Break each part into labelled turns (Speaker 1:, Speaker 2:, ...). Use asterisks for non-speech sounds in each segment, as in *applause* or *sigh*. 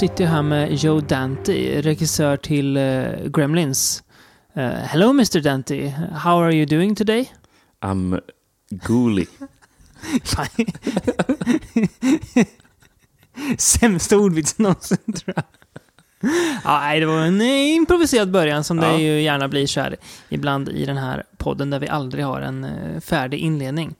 Speaker 1: sitter jag här med Joe Dante, regissör till uh, Gremlins. Uh, hello Mr Dante, how are you doing today?
Speaker 2: I'm gooly. *laughs*
Speaker 1: Sämsta ordvitsen någonsin tror jag. Ja, det var en improviserad början som ja. det ju gärna blir så här ibland i den här podden där vi aldrig har en färdig inledning.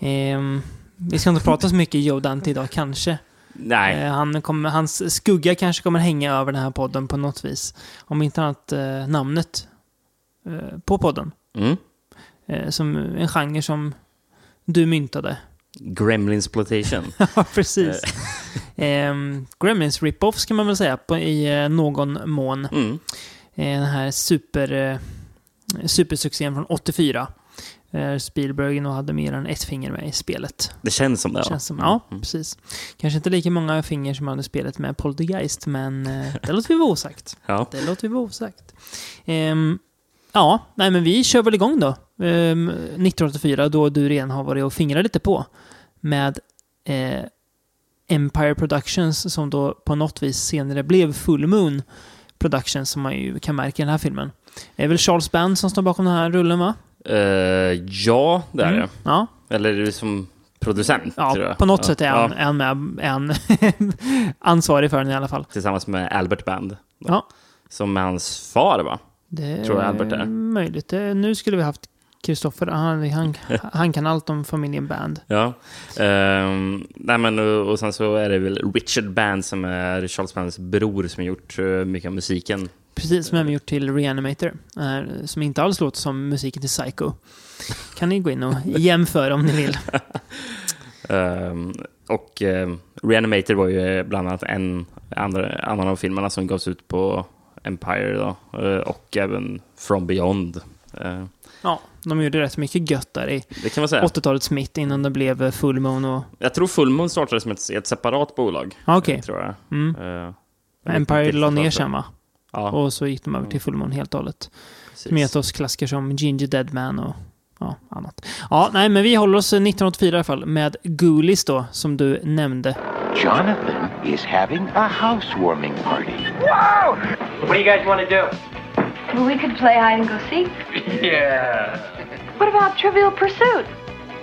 Speaker 1: Um, vi ska inte prata så mycket Joe Dante idag, kanske.
Speaker 2: Nej.
Speaker 1: Eh, han kommer, hans skugga kanske kommer hänga över den här podden på något vis. Om inte annat eh, namnet eh, på podden.
Speaker 2: Mm.
Speaker 1: Eh, som en genre som du myntade.
Speaker 2: Gremlinsploitation. *laughs*
Speaker 1: ja, precis. eh, *laughs* Gremlins rip-offs kan man väl säga på, i eh, någon mån.
Speaker 2: Mm.
Speaker 1: den här super, supersuccén från 84. Eh, Spielberg nog hade mer än ett finger med i spelet.
Speaker 2: Det känns som det,
Speaker 1: ja. Känns som, ja, mm. precis. Kanske inte lika många finger som hade spelet med Poltergeist, men eh, det låter vi vara osagt. *laughs*
Speaker 2: Ja.
Speaker 1: Det låter vi vara osagt. Um, ja, nej men vi kör väl igång då. Um, 1984, då du redan har varit och fingrat lite på. Med eh, Empire Productions, som då på något vis senare blev Full Moon Productions, som man ju kan märka i den här filmen. Det är väl Charles Band som står bakom den här rullen, va?
Speaker 2: Uh, ja, det är mm. det.
Speaker 1: Ja.
Speaker 2: Eller som producent,
Speaker 1: ja. På något ja. sätt är han, ja. med, en *laughs* ansvarig för den i alla fall.
Speaker 2: Tillsammans med Albert Band.
Speaker 1: Ja.
Speaker 2: Som är hans far, va?
Speaker 1: Det
Speaker 2: tror jag Albert är.
Speaker 1: möjligt. Det, nu skulle vi haft Kristoffer, han, han, *laughs* han, kan allt om familjen Band.
Speaker 2: Ja. Um, nej, men, och, och sen så är det väl Richard Band som är Charles Bands bror som har gjort uh, mycket av musiken
Speaker 1: Precis som vi gjort till Reanimator. Äh, som inte alls låter som musiken till Psycho. Kan ni gå in och *laughs* jämföra om ni vill.
Speaker 2: um, *laughs* och uh, Reanimator var ju bland annat en andra, annan av filmerna som gavs ut på Empire då, uh, och även From Beyond. Uh,
Speaker 1: ja, de gjorde rätt mycket gött där i 80-talets mitt innan det blev Full Moon och...
Speaker 2: Jag tror Full Moon startade som ett, ett separat bolag.
Speaker 1: Okej. Okay.
Speaker 2: Tror jag.
Speaker 1: Mm. Empire la ner sen va? Ja. Och så gick de över till fullmåne helt och hållet. Gett oss klassiker som Ginger Deadman och ja, annat. Ja, nej, men vi håller oss 1984 i alla fall med Ghoulies då, som du nämnde.
Speaker 3: Jonathan is having a housewarming party.
Speaker 4: Wow! What do you guys want to do?
Speaker 5: Well, we could play hide and go seek. *laughs*
Speaker 4: Yeah.
Speaker 5: What about Trivial Pursuit?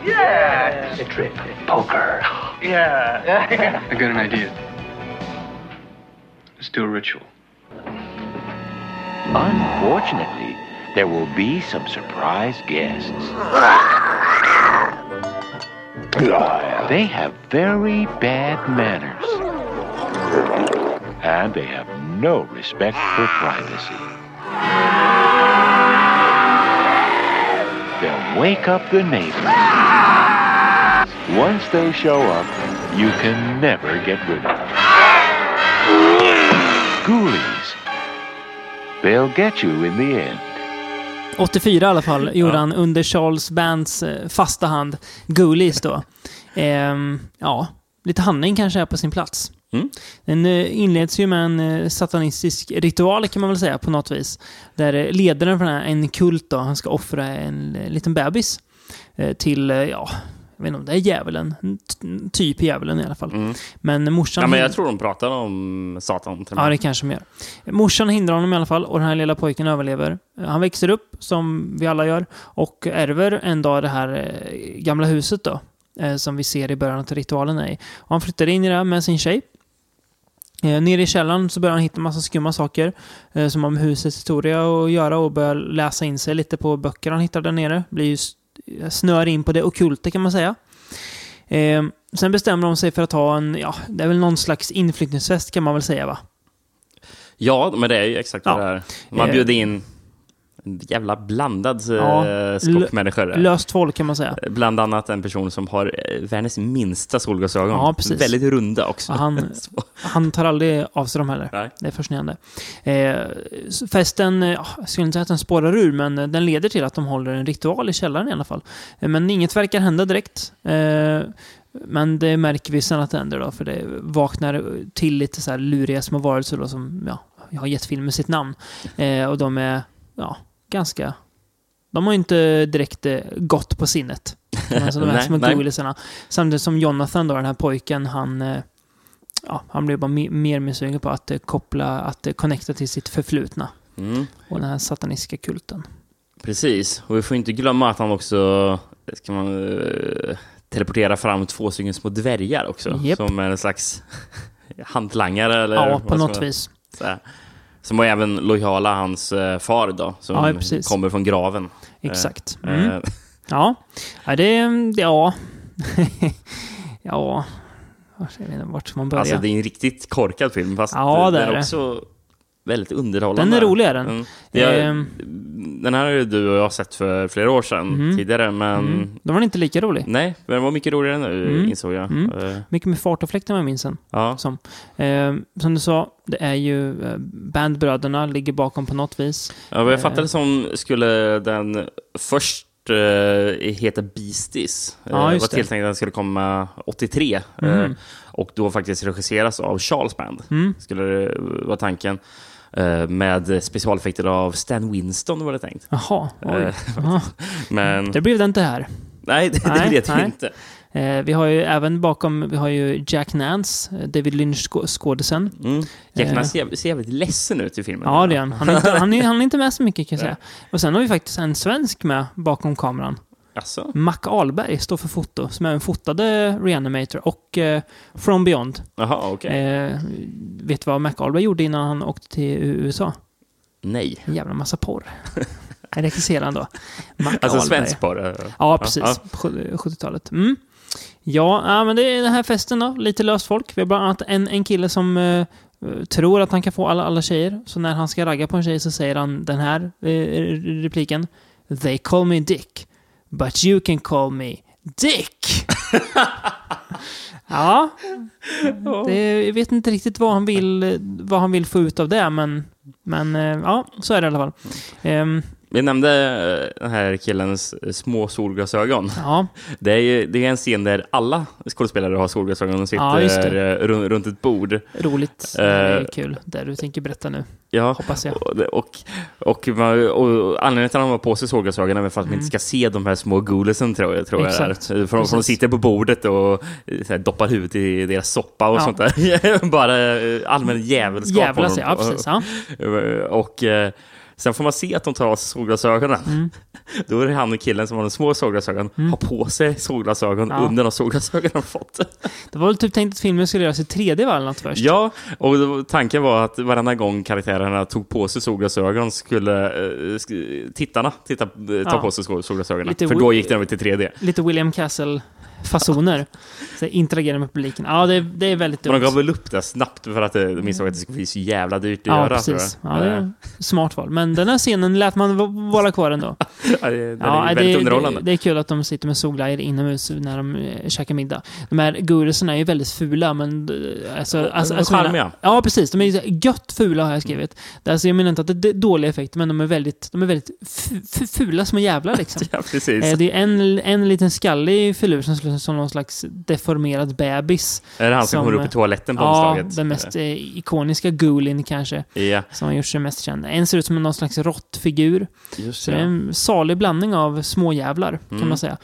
Speaker 4: Yeah.
Speaker 3: Strip poker.
Speaker 4: Yeah. *laughs*
Speaker 6: I got an idea. Let's do a ritual.
Speaker 3: Unfortunately, there will be some surprise guests. They have very bad manners. And they have no respect for privacy. They'll wake up the neighbors. Once they show up, you can never get rid of them. Ghoulies They'll get you in the end.
Speaker 1: 84 i alla fall gjorde han under Charles Bands eh, fasta hand, Ghoulies då. Ehm, ja, lite handling kanske är på sin plats.
Speaker 2: Mm.
Speaker 1: Den eh, inleds ju med en eh, satanistisk ritual kan man väl säga på något vis. Där ledaren för den här, en kult då, han ska offra en liten bebis till, ja, jag vet inte om det är djävulen. Typ djävulen i alla fall.
Speaker 2: Mm.
Speaker 1: Men morsan...
Speaker 2: Ja, men jag tror de pratar om Satan.
Speaker 1: Till ja, det kanske gör. Morsan hindrar honom i alla fall och den här lilla pojken överlever. Han växer upp, som vi alla gör, och ärver en dag det här eh, gamla huset då. Eh, som vi ser i början av ritualen är i. Och han flyttar in i det med sin tjej. Eh, nere i källaren så börjar han hitta massa skumma saker eh, som har med husets historia att göra och börjar läsa in sig lite på böcker han hittar där nere. Blir ju snör in på det okulta kan man säga. Eh, sen bestämmer de sig för att ha en, ja, det är väl någon slags inflyttningsfest kan man väl säga va?
Speaker 2: Ja, men det är ju exakt ja. det är. Man bjuder in en jävla blandad ja, eh, skockmänniskor.
Speaker 1: Löst folk kan man säga.
Speaker 2: Bland annat en person som har eh, världens minsta solglasögon.
Speaker 1: Ja, precis.
Speaker 2: Väldigt runda också.
Speaker 1: Han, *laughs* han tar aldrig av sig dem heller.
Speaker 2: Nej.
Speaker 1: Det är fascinerande. Eh, festen, jag skulle inte säga att den spårar ur, men den leder till att de håller en ritual i källaren i alla fall. Men inget verkar hända direkt. Eh, men det märker vi sen att det händer då, för det vaknar till lite så här luriga små varelser då som ja, har gett filmen sitt namn. Eh, och de är ja, ganska... De har ju inte direkt eh, gått på sinnet. Alltså de här små Samtidigt som Jonathan då, den här pojken, han... Eh, ja, han blev bara me- mer sugen på att eh, koppla, att connecta till sitt förflutna.
Speaker 2: Mm.
Speaker 1: Och den här satanistiska kulten.
Speaker 2: Precis, och vi får inte glömma att han också ska man, eh, teleportera fram två stycken små dvärgar också.
Speaker 1: Japp.
Speaker 2: Som en slags *laughs* hantlangare eller
Speaker 1: Ja, på något
Speaker 2: man
Speaker 1: vis.
Speaker 2: säga. Som var även lojala hans eh, far då, som
Speaker 1: Ja,
Speaker 2: kommer från graven.
Speaker 1: Exakt.
Speaker 2: Eh,
Speaker 1: Mm. Ja, ja det... det- Ja. *laughs* ja. Jag vet inte vart man börja?
Speaker 2: Alltså det är en riktigt korkad film, fast
Speaker 1: Ja, det
Speaker 2: den
Speaker 1: är
Speaker 2: är
Speaker 1: det.
Speaker 2: också väldigt underhållande.
Speaker 1: Den är rolig, är den.
Speaker 2: Mm. Är,
Speaker 1: Ehm.
Speaker 2: Den här har ju du och jag sett för flera år sedan
Speaker 1: Mhm.
Speaker 2: tidigare, men
Speaker 1: Mm. Då var den inte lika rolig.
Speaker 2: nej, den var mycket roligare nu,
Speaker 1: Mm.
Speaker 2: insåg jag.
Speaker 1: Mm.
Speaker 2: Eh,
Speaker 1: Mycket mer fart och fläkt vad jag minns den.
Speaker 2: ja.
Speaker 1: Som. Eh, som du sa, det är ju eh, bandbröderna ligger bakom på något vis.
Speaker 2: Ja, vad jag
Speaker 1: Eh.
Speaker 2: fattade som skulle den först heta Beasties.
Speaker 1: Ja,
Speaker 2: var tilltänkt att den skulle komma 83. eh,
Speaker 1: Mhm.
Speaker 2: och då faktiskt regisseras av Charles Band,
Speaker 1: Mm.
Speaker 2: skulle det vara tanken. Eh, med specialeffekter av Stan Winston var det tänkt.
Speaker 1: Jaha, oj. *laughs*
Speaker 2: Eh,
Speaker 1: Jaha.
Speaker 2: Men
Speaker 1: Det blev det inte här.
Speaker 2: nej, det, det
Speaker 1: Nej,
Speaker 2: vet jag
Speaker 1: nej.
Speaker 2: inte.
Speaker 1: Eh, vi har ju även bakom, vi har ju Jack Nance, eh, David Lynch-skådisen.
Speaker 2: Mm. Jack
Speaker 1: Eh.
Speaker 2: Nance ser, ser jävligt ledsen ut i filmen.
Speaker 1: Ja, det är han. Han är, inte, han, är, han är inte med så mycket kan jag *laughs* säga. Och sen har vi faktiskt en svensk med bakom kameran.
Speaker 2: Alltså?
Speaker 1: Mac Ahlberg står för foto, som även fotade Reanimator och eh, From Beyond.
Speaker 2: Jaha, okej.
Speaker 1: Eh, vet du vad Mac Ahlberg gjorde innan han åkte till USA?
Speaker 2: Nej.
Speaker 1: En jävla massa porr. En regisserad då. Mac
Speaker 2: Alltså svensk bara.
Speaker 1: Ja, precis.
Speaker 2: Ja,
Speaker 1: På 70-talet. Mm. Ja, ja, men det är den här festen då. Lite löst folk. Vi har bland annat en, en kille som eh, tror att han kan få alla, alla tjejer. Så när han ska ragga på en tjej så säger han den här eh, repliken. They call me Dick. But you can call me Dick. ja. Det, jag vet inte riktigt vad han vill, vad han vill få ut av det, men, men eh, ja, så är det i alla fall. Um,
Speaker 2: vi nämnde eh, den här killens eh, små solglasögon.
Speaker 1: ja, *laughs*
Speaker 2: Det är, ju, det är en scen där alla skådespelare har solglasögon och sitter
Speaker 1: Ja,
Speaker 2: eh, runt, runt ett bord.
Speaker 1: roligt. Det är kul. Det du tänker berätta nu,
Speaker 2: Ja,
Speaker 1: hoppas jag.
Speaker 2: och, och, och, och anledningen till att de har på sig solglasögonen är för att man inte ska se de här små golesen, tror jag. Tror jag
Speaker 1: Mm. Exakt.
Speaker 2: är. För, de- för de sitter på bordet och här, doppar huvudet i deras soppa och
Speaker 1: Ja.
Speaker 2: sånt där. *laughs* Bara allmän jävelskap.
Speaker 1: Jävlas
Speaker 2: håller
Speaker 1: ja, precis. Ja. *laughs*
Speaker 2: Och sen får man se att de tar av sig solglasögonen.
Speaker 1: Mm. *laughs*
Speaker 2: Då är det han och killen som har de små solglasögon, har på sig solglasögon
Speaker 1: Ja.
Speaker 2: under de solglasögon de fått.
Speaker 1: Det var väl typ tänkt att filmen skulle göras i 3D va, eller något först?
Speaker 2: Ja, och då- tanken var att varenda gång karaktärerna tog på sig solglasögon skulle eh, sk- tittarna titta, eh, ta
Speaker 1: Ja.
Speaker 2: på sig sol- solglasögonen.
Speaker 1: Lite
Speaker 2: För då gick den över till 3D.
Speaker 1: Lite William Castle-fasoner. Så interagera med publiken. Ja, det, det är väldigt
Speaker 2: Men de
Speaker 1: dumt.
Speaker 2: gav väl upp det snabbt för att eh, de insåg att det skulle bli så jävla dyrt att
Speaker 1: Ja,
Speaker 2: göra.
Speaker 1: precis. Ja, det
Speaker 2: Eh,
Speaker 1: är smart val. Men den här scenen lät man vara kvar ändå. *laughs*
Speaker 2: ja, det,
Speaker 1: Ja,
Speaker 2: är
Speaker 1: det,
Speaker 2: väldigt
Speaker 1: det,
Speaker 2: underhållande.
Speaker 1: det är kul att de sitter med solglajjor inomhus när de eh, käkar middag. De här gurusarna är ju väldigt fula, men... eh, Alltså, alltså, alltså,
Speaker 2: charmiga.
Speaker 1: Ja, precis. De är gött fula, har jag skrivit. Alltså, jag menar inte att det är dåliga effekter, men de är väldigt, de är väldigt fu- fu- fula små jävlar liksom. *laughs*
Speaker 2: Ja, precis.
Speaker 1: Eh, Det är en, en liten skallig filur som ser ut som någon slags deformerad bebis.
Speaker 2: är det han som,
Speaker 1: som-
Speaker 2: kommer upp i toaletten på
Speaker 1: Ja,
Speaker 2: omslaget?
Speaker 1: den mest eh, ikoniska Goolin kanske,
Speaker 2: Eh, Ja,
Speaker 1: som har gjort sig mest känd. En ser ut som någon slags råttfigur.
Speaker 2: just
Speaker 1: Så det är en salig blandning av småjävlar, kan
Speaker 2: Mm.
Speaker 1: man säga.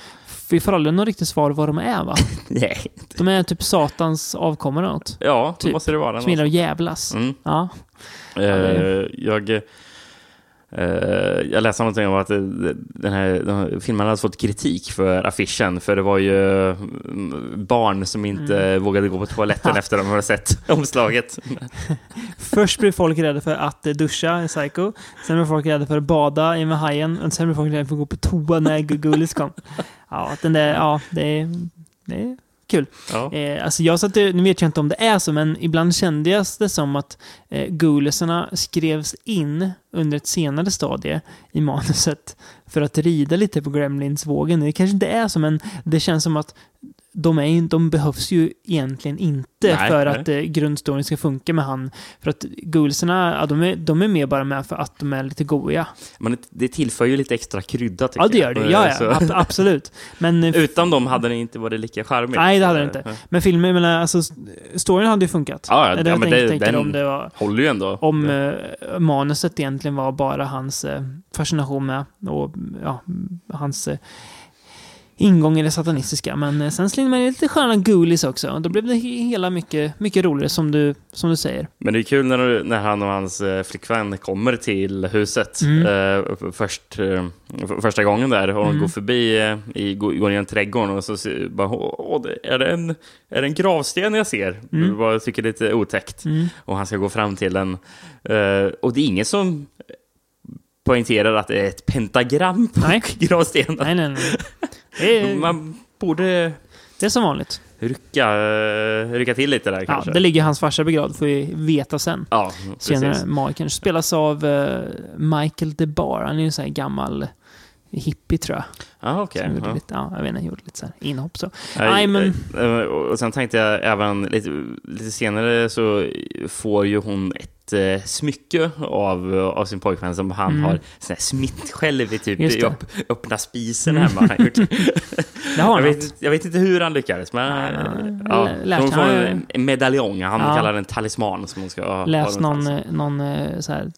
Speaker 1: Vi får aldrig något riktigt svar vad de är, va? *laughs*
Speaker 2: Nej.
Speaker 1: De är typ satans avkommor eller något.
Speaker 2: Ja,
Speaker 1: Typ.
Speaker 2: måste det vara.
Speaker 1: Som gillar att jävlas.
Speaker 2: Mm.
Speaker 1: Ja.
Speaker 2: Eh, jag, eh, jag läste någonting om att eh, den här, den här filmen hade fått kritik för affischen, för det var ju mm, barn som inte vågade gå på toaletten *laughs* efter de hade sett *laughs* omslaget. *laughs*
Speaker 1: Först blir folk rädda för att eh, duscha i Psycho. Sen blir folk rädda för att bada i med hajen. Och sen blir folk rädda för att gå på toa när Gullis kom. Ja, den där, ja, det är, det är kul.
Speaker 2: Ja.
Speaker 1: Eh, alltså jag satt, nu vet jag inte om det är så, men ibland kände jag det som att eh, Gulisarna skrevs in under ett senare stadie i manuset för att rida lite på Gremlins-vågen. Det kanske inte är så, men det känns som att de, är, de behövs ju egentligen inte
Speaker 2: Nej,
Speaker 1: för
Speaker 2: nej.
Speaker 1: att eh, grundstoryn ska funka med han. För att Gulisarna, ja, de, är, de är med bara med för att de är lite goiga.
Speaker 2: Men det, tillför ju lite extra krydda, tycker
Speaker 1: Ja, det gör
Speaker 2: jag.
Speaker 1: det. Ja, ja, ab- absolut. Men eh, *laughs*
Speaker 2: Utan dem hade det inte varit lika charmigt.
Speaker 1: Nej, det hade det inte. Men filmen, jag menar, alltså, storyn hade ju funkat.
Speaker 2: Ja, ja,
Speaker 1: det
Speaker 2: ja,
Speaker 1: jag
Speaker 2: men det- den-
Speaker 1: om det var...
Speaker 2: Håller ju ändå.
Speaker 1: Om eh, manuset egentligen var bara hans eh, fascination med och ja, hans eh, ingång i det satanistiska. Men eh, sen slängde man in lite sköna ghoulies också. Och då blev det he- hela mycket, mycket roligare som du, som du säger.
Speaker 2: Men det är kul när, du- när han och hans eh, flickvän kommer till huset
Speaker 1: Mm.
Speaker 2: eh, först, eh, för- första gången där och de går förbi, eh, i, går, går genom trädgården och så ser, bara, åh, är, det en, är det en gravsten jag ser? Mm. Bara tycker det är lite otäckt. Och han ska gå fram till den. Och det är ingen som poängterar att det är ett pentagram på
Speaker 1: Nej. *laughs*
Speaker 2: gravstenen.
Speaker 1: Nej, nej, nej. Är, *laughs*
Speaker 2: Man borde
Speaker 1: det är som vanligt.
Speaker 2: rycka, eh, rycka till lite där
Speaker 1: Ja,
Speaker 2: kanske.
Speaker 1: det ligger hans farsa begravd, får vi veta sen.
Speaker 2: Ja,
Speaker 1: Senare,
Speaker 2: precis.
Speaker 1: Magiken spelas av eh, Michael DeBar. Han är ju en sån här gammal hippie, tror jag.
Speaker 2: Ja, okej.
Speaker 1: Som gjorde
Speaker 2: ja.
Speaker 1: lite, ja, jag vet inte, gjorde lite så här inhopp så.
Speaker 2: Nej,
Speaker 1: Nej, men...
Speaker 2: eh, Och sen tänkte jag även lite, lite senare så får ju hon ett eh, smycke av, av sin pojkvän som han har sån här typ
Speaker 1: Mm.
Speaker 2: I.
Speaker 1: Mm.
Speaker 2: upp, öppna spisen hemma. har han gjort.
Speaker 1: Det har
Speaker 2: jag, vet, jag vet inte hur han lyckades, men ja,
Speaker 1: lärt
Speaker 2: hon får
Speaker 1: han-
Speaker 2: en, en medaljong. Han
Speaker 1: Ja.
Speaker 2: kallar den talisman som hon ska ha.
Speaker 1: Läs någon, eh, någon eh, så här,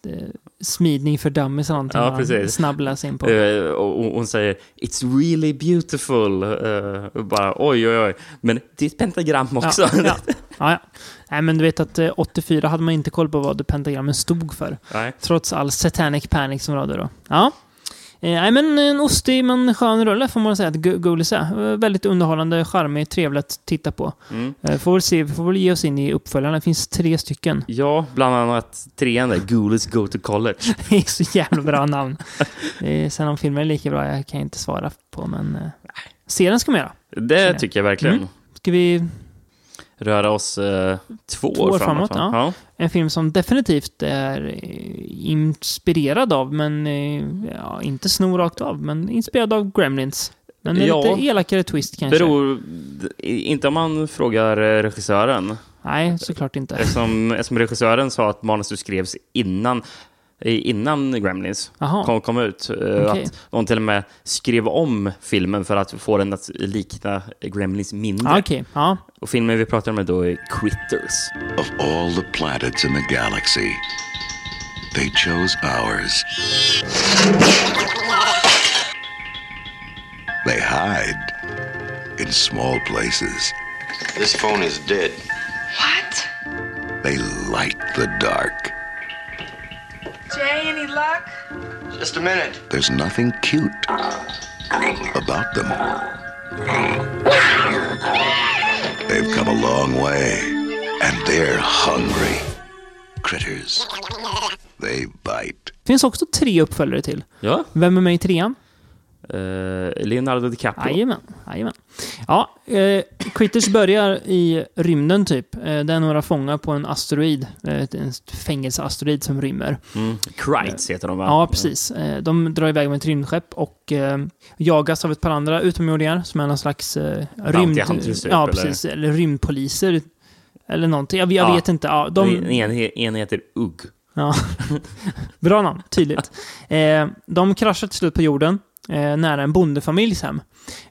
Speaker 1: smidning för dummies eller någonting.
Speaker 2: Ja, precis.
Speaker 1: Snabb läs in på.
Speaker 2: Eh, och och hon säger “It's really beautiful”. Och bara oj, oj, oj. Men det är ett pentagram också.
Speaker 1: Ja, *laughs* ja. Ja, ja. Nej, men du vet att eh, 84 hade man inte koll på vad pentagrammen stod för.
Speaker 2: Nej.
Speaker 1: Trots all satanic panic som rådde då. Ja. Eh, Nej, men en ostig men skön rulle får man säga att Go- Ghoulies är. Eh, Väldigt underhållande, charmig, trevligt att titta på.
Speaker 2: Mm.
Speaker 1: Eh, Får väl se, vi får väl ge oss in i uppföljarna. Det finns tre stycken. *laughs*
Speaker 2: Ja, bland annat trean där, Ghoulies Go to College. *laughs*
Speaker 1: Det är så jävla bra namn. Sen om filmen är lika bra, jag kan inte svara på, men... Eh, se den ska man göra.
Speaker 2: Det tycker jag verkligen.
Speaker 1: Mm. Ska vi...
Speaker 2: Röra oss eh, två,
Speaker 1: Två
Speaker 2: år framåt.
Speaker 1: framåt,
Speaker 2: va?
Speaker 1: En film som definitivt är eh, inspirerad av, men eh, ja, inte snor rakt av, men inspirerad av Gremlins. Men en
Speaker 2: Ja.
Speaker 1: lite elakare twist kanske.
Speaker 2: Beror, inte om man frågar eh, regissören.
Speaker 1: Nej, såklart inte.
Speaker 2: Eftersom, eftersom regissören sa att manuset skrevs innan, innan Gremlins kom, kom ut. Eh,
Speaker 1: Okej.
Speaker 2: Att de till och med skrev om filmen för att få den att likna Gremlins mindre.
Speaker 1: Ja, Okej, ja.
Speaker 2: Och filmen vi pratar om då är Critters.
Speaker 6: Of all the planets in the galaxy, they chose ours. They hide in small places.
Speaker 7: This phone is dead.
Speaker 5: What?
Speaker 6: They light the dark.
Speaker 7: Just a minute.
Speaker 6: There's nothing cute about them. They've come a long way, and they're hungry. Critters. They bite.
Speaker 1: finns också tre uppföljare till.
Speaker 2: Ja.
Speaker 1: Vem är med i trean?
Speaker 2: Eh, Leonardo DiCaprio.
Speaker 1: Jajamän, jajamän. Ja, eh, Critters börjar i rymden typ. Eh, det är några fångar på en asteroid. Eh, en fängelseasteroid som rymmer.
Speaker 2: Mm. Heter de va?
Speaker 1: Ja, precis. Eh, De drar iväg med ett rymdskepp och eh, jagas av ett par andra utomjordingar som är någon slags eh, rymd...
Speaker 2: typ,
Speaker 1: Ja,
Speaker 2: eller?
Speaker 1: precis. Eller rymdpoliser. Eller någonting. Jag, jag
Speaker 2: Ja.
Speaker 1: vet inte. Ja, de,
Speaker 2: en, en heter Ugg.
Speaker 1: ja. *laughs* Bra namn, tydligt. *laughs* De kraschar till slut på jorden. Eh, nära en bondefamiljs hem.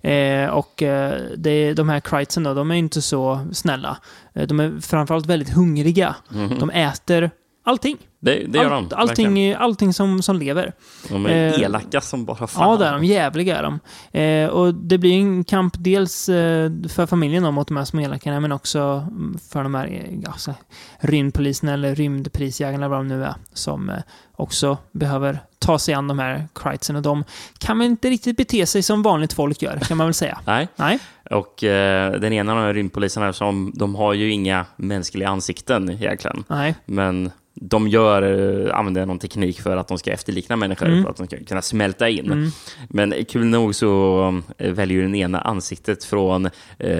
Speaker 1: Eh, och eh, det, de här Kreitsen då, de är inte så snälla. Eh, de är framförallt väldigt hungriga. De äter allting.
Speaker 2: Det, det gör
Speaker 1: Allt,
Speaker 2: de.
Speaker 1: allting allting som, som lever.
Speaker 2: De är
Speaker 1: eh,
Speaker 2: elaka som bara fan.
Speaker 1: Ja, det är de. Jävliga är de. Eh, och det blir en kamp dels eh, för familjen då, mot de här små elakarna, men också mm, för de här eh, ja, så här, rymdpoliserna eller rymdprisjägarna, eller vad de nu är, som eh, också behöver ta sig an de här Kreitsen. Och de kan väl inte riktigt bete sig som vanligt folk gör, kan man väl säga. *laughs*
Speaker 2: Nej.
Speaker 1: Nej.
Speaker 2: Och eh, den ena av de här rymdpoliserna, som, de har ju inga mänskliga ansikten egentligen.
Speaker 1: Nej.
Speaker 2: Men de gör, eh, använder någon teknik för att de ska efterlikna människor,
Speaker 1: Mm.
Speaker 2: för att de ska kunna smälta in. Men kul nog så eh, väljer den ena ansiktet från eh,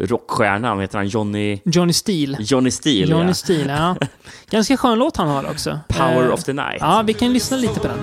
Speaker 2: rockstjärnan, heter han? Johnny,
Speaker 1: Johnny Steele.
Speaker 2: Johnny Steele.
Speaker 1: Johnny
Speaker 2: ja.
Speaker 1: Steele, ja. *laughs* Ganska skön låt han har också.
Speaker 2: Power
Speaker 1: Eh,
Speaker 2: of the Night.
Speaker 1: Ja, vi kan lyssna lite på den.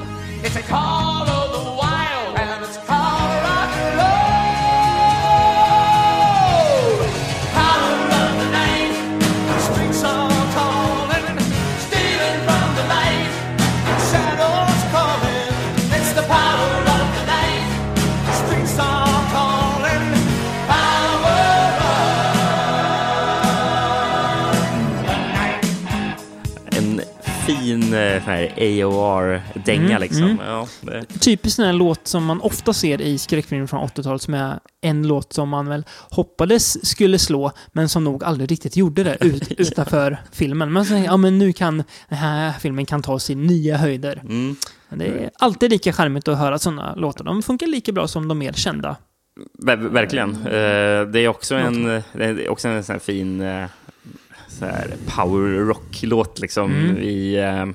Speaker 2: Sån här AOR-dänga
Speaker 1: Mm,
Speaker 2: liksom.
Speaker 1: mm.
Speaker 2: Ja,
Speaker 1: Typiskt här låt som man ofta ser i skräckfilmer från 80-talet som är en låt som man väl hoppades skulle slå, men som nog aldrig riktigt gjorde det ut, *laughs* utanför filmen. Men så, ja men nu kan den här filmen kan ta sig nya höjder.
Speaker 2: mm.
Speaker 1: Det är alltid lika charmigt att höra sådana låtar. De funkar lika bra som de mer kända.
Speaker 2: Ver- verkligen. Eh, det är också en, är också en sån fin eh, så här power rock-låt liksom
Speaker 1: Mm.
Speaker 2: i, eh,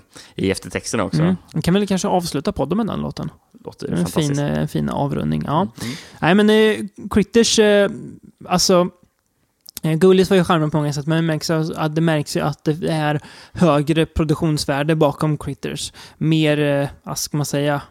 Speaker 2: i eftertexterna också.
Speaker 1: Mm. Vi kan väl kanske avsluta podden med den låten.
Speaker 2: Låter
Speaker 1: En fin, eh, en fin avrundning. Ja.
Speaker 2: Mm.
Speaker 1: Nej, men eh, Critters, eh, alltså... Eh, Ghoulies var ju charmig på många sätt, men det märks, att det märks ju att det är högre produktionsvärde bakom Critters. Mer, eh, vad ska man säga,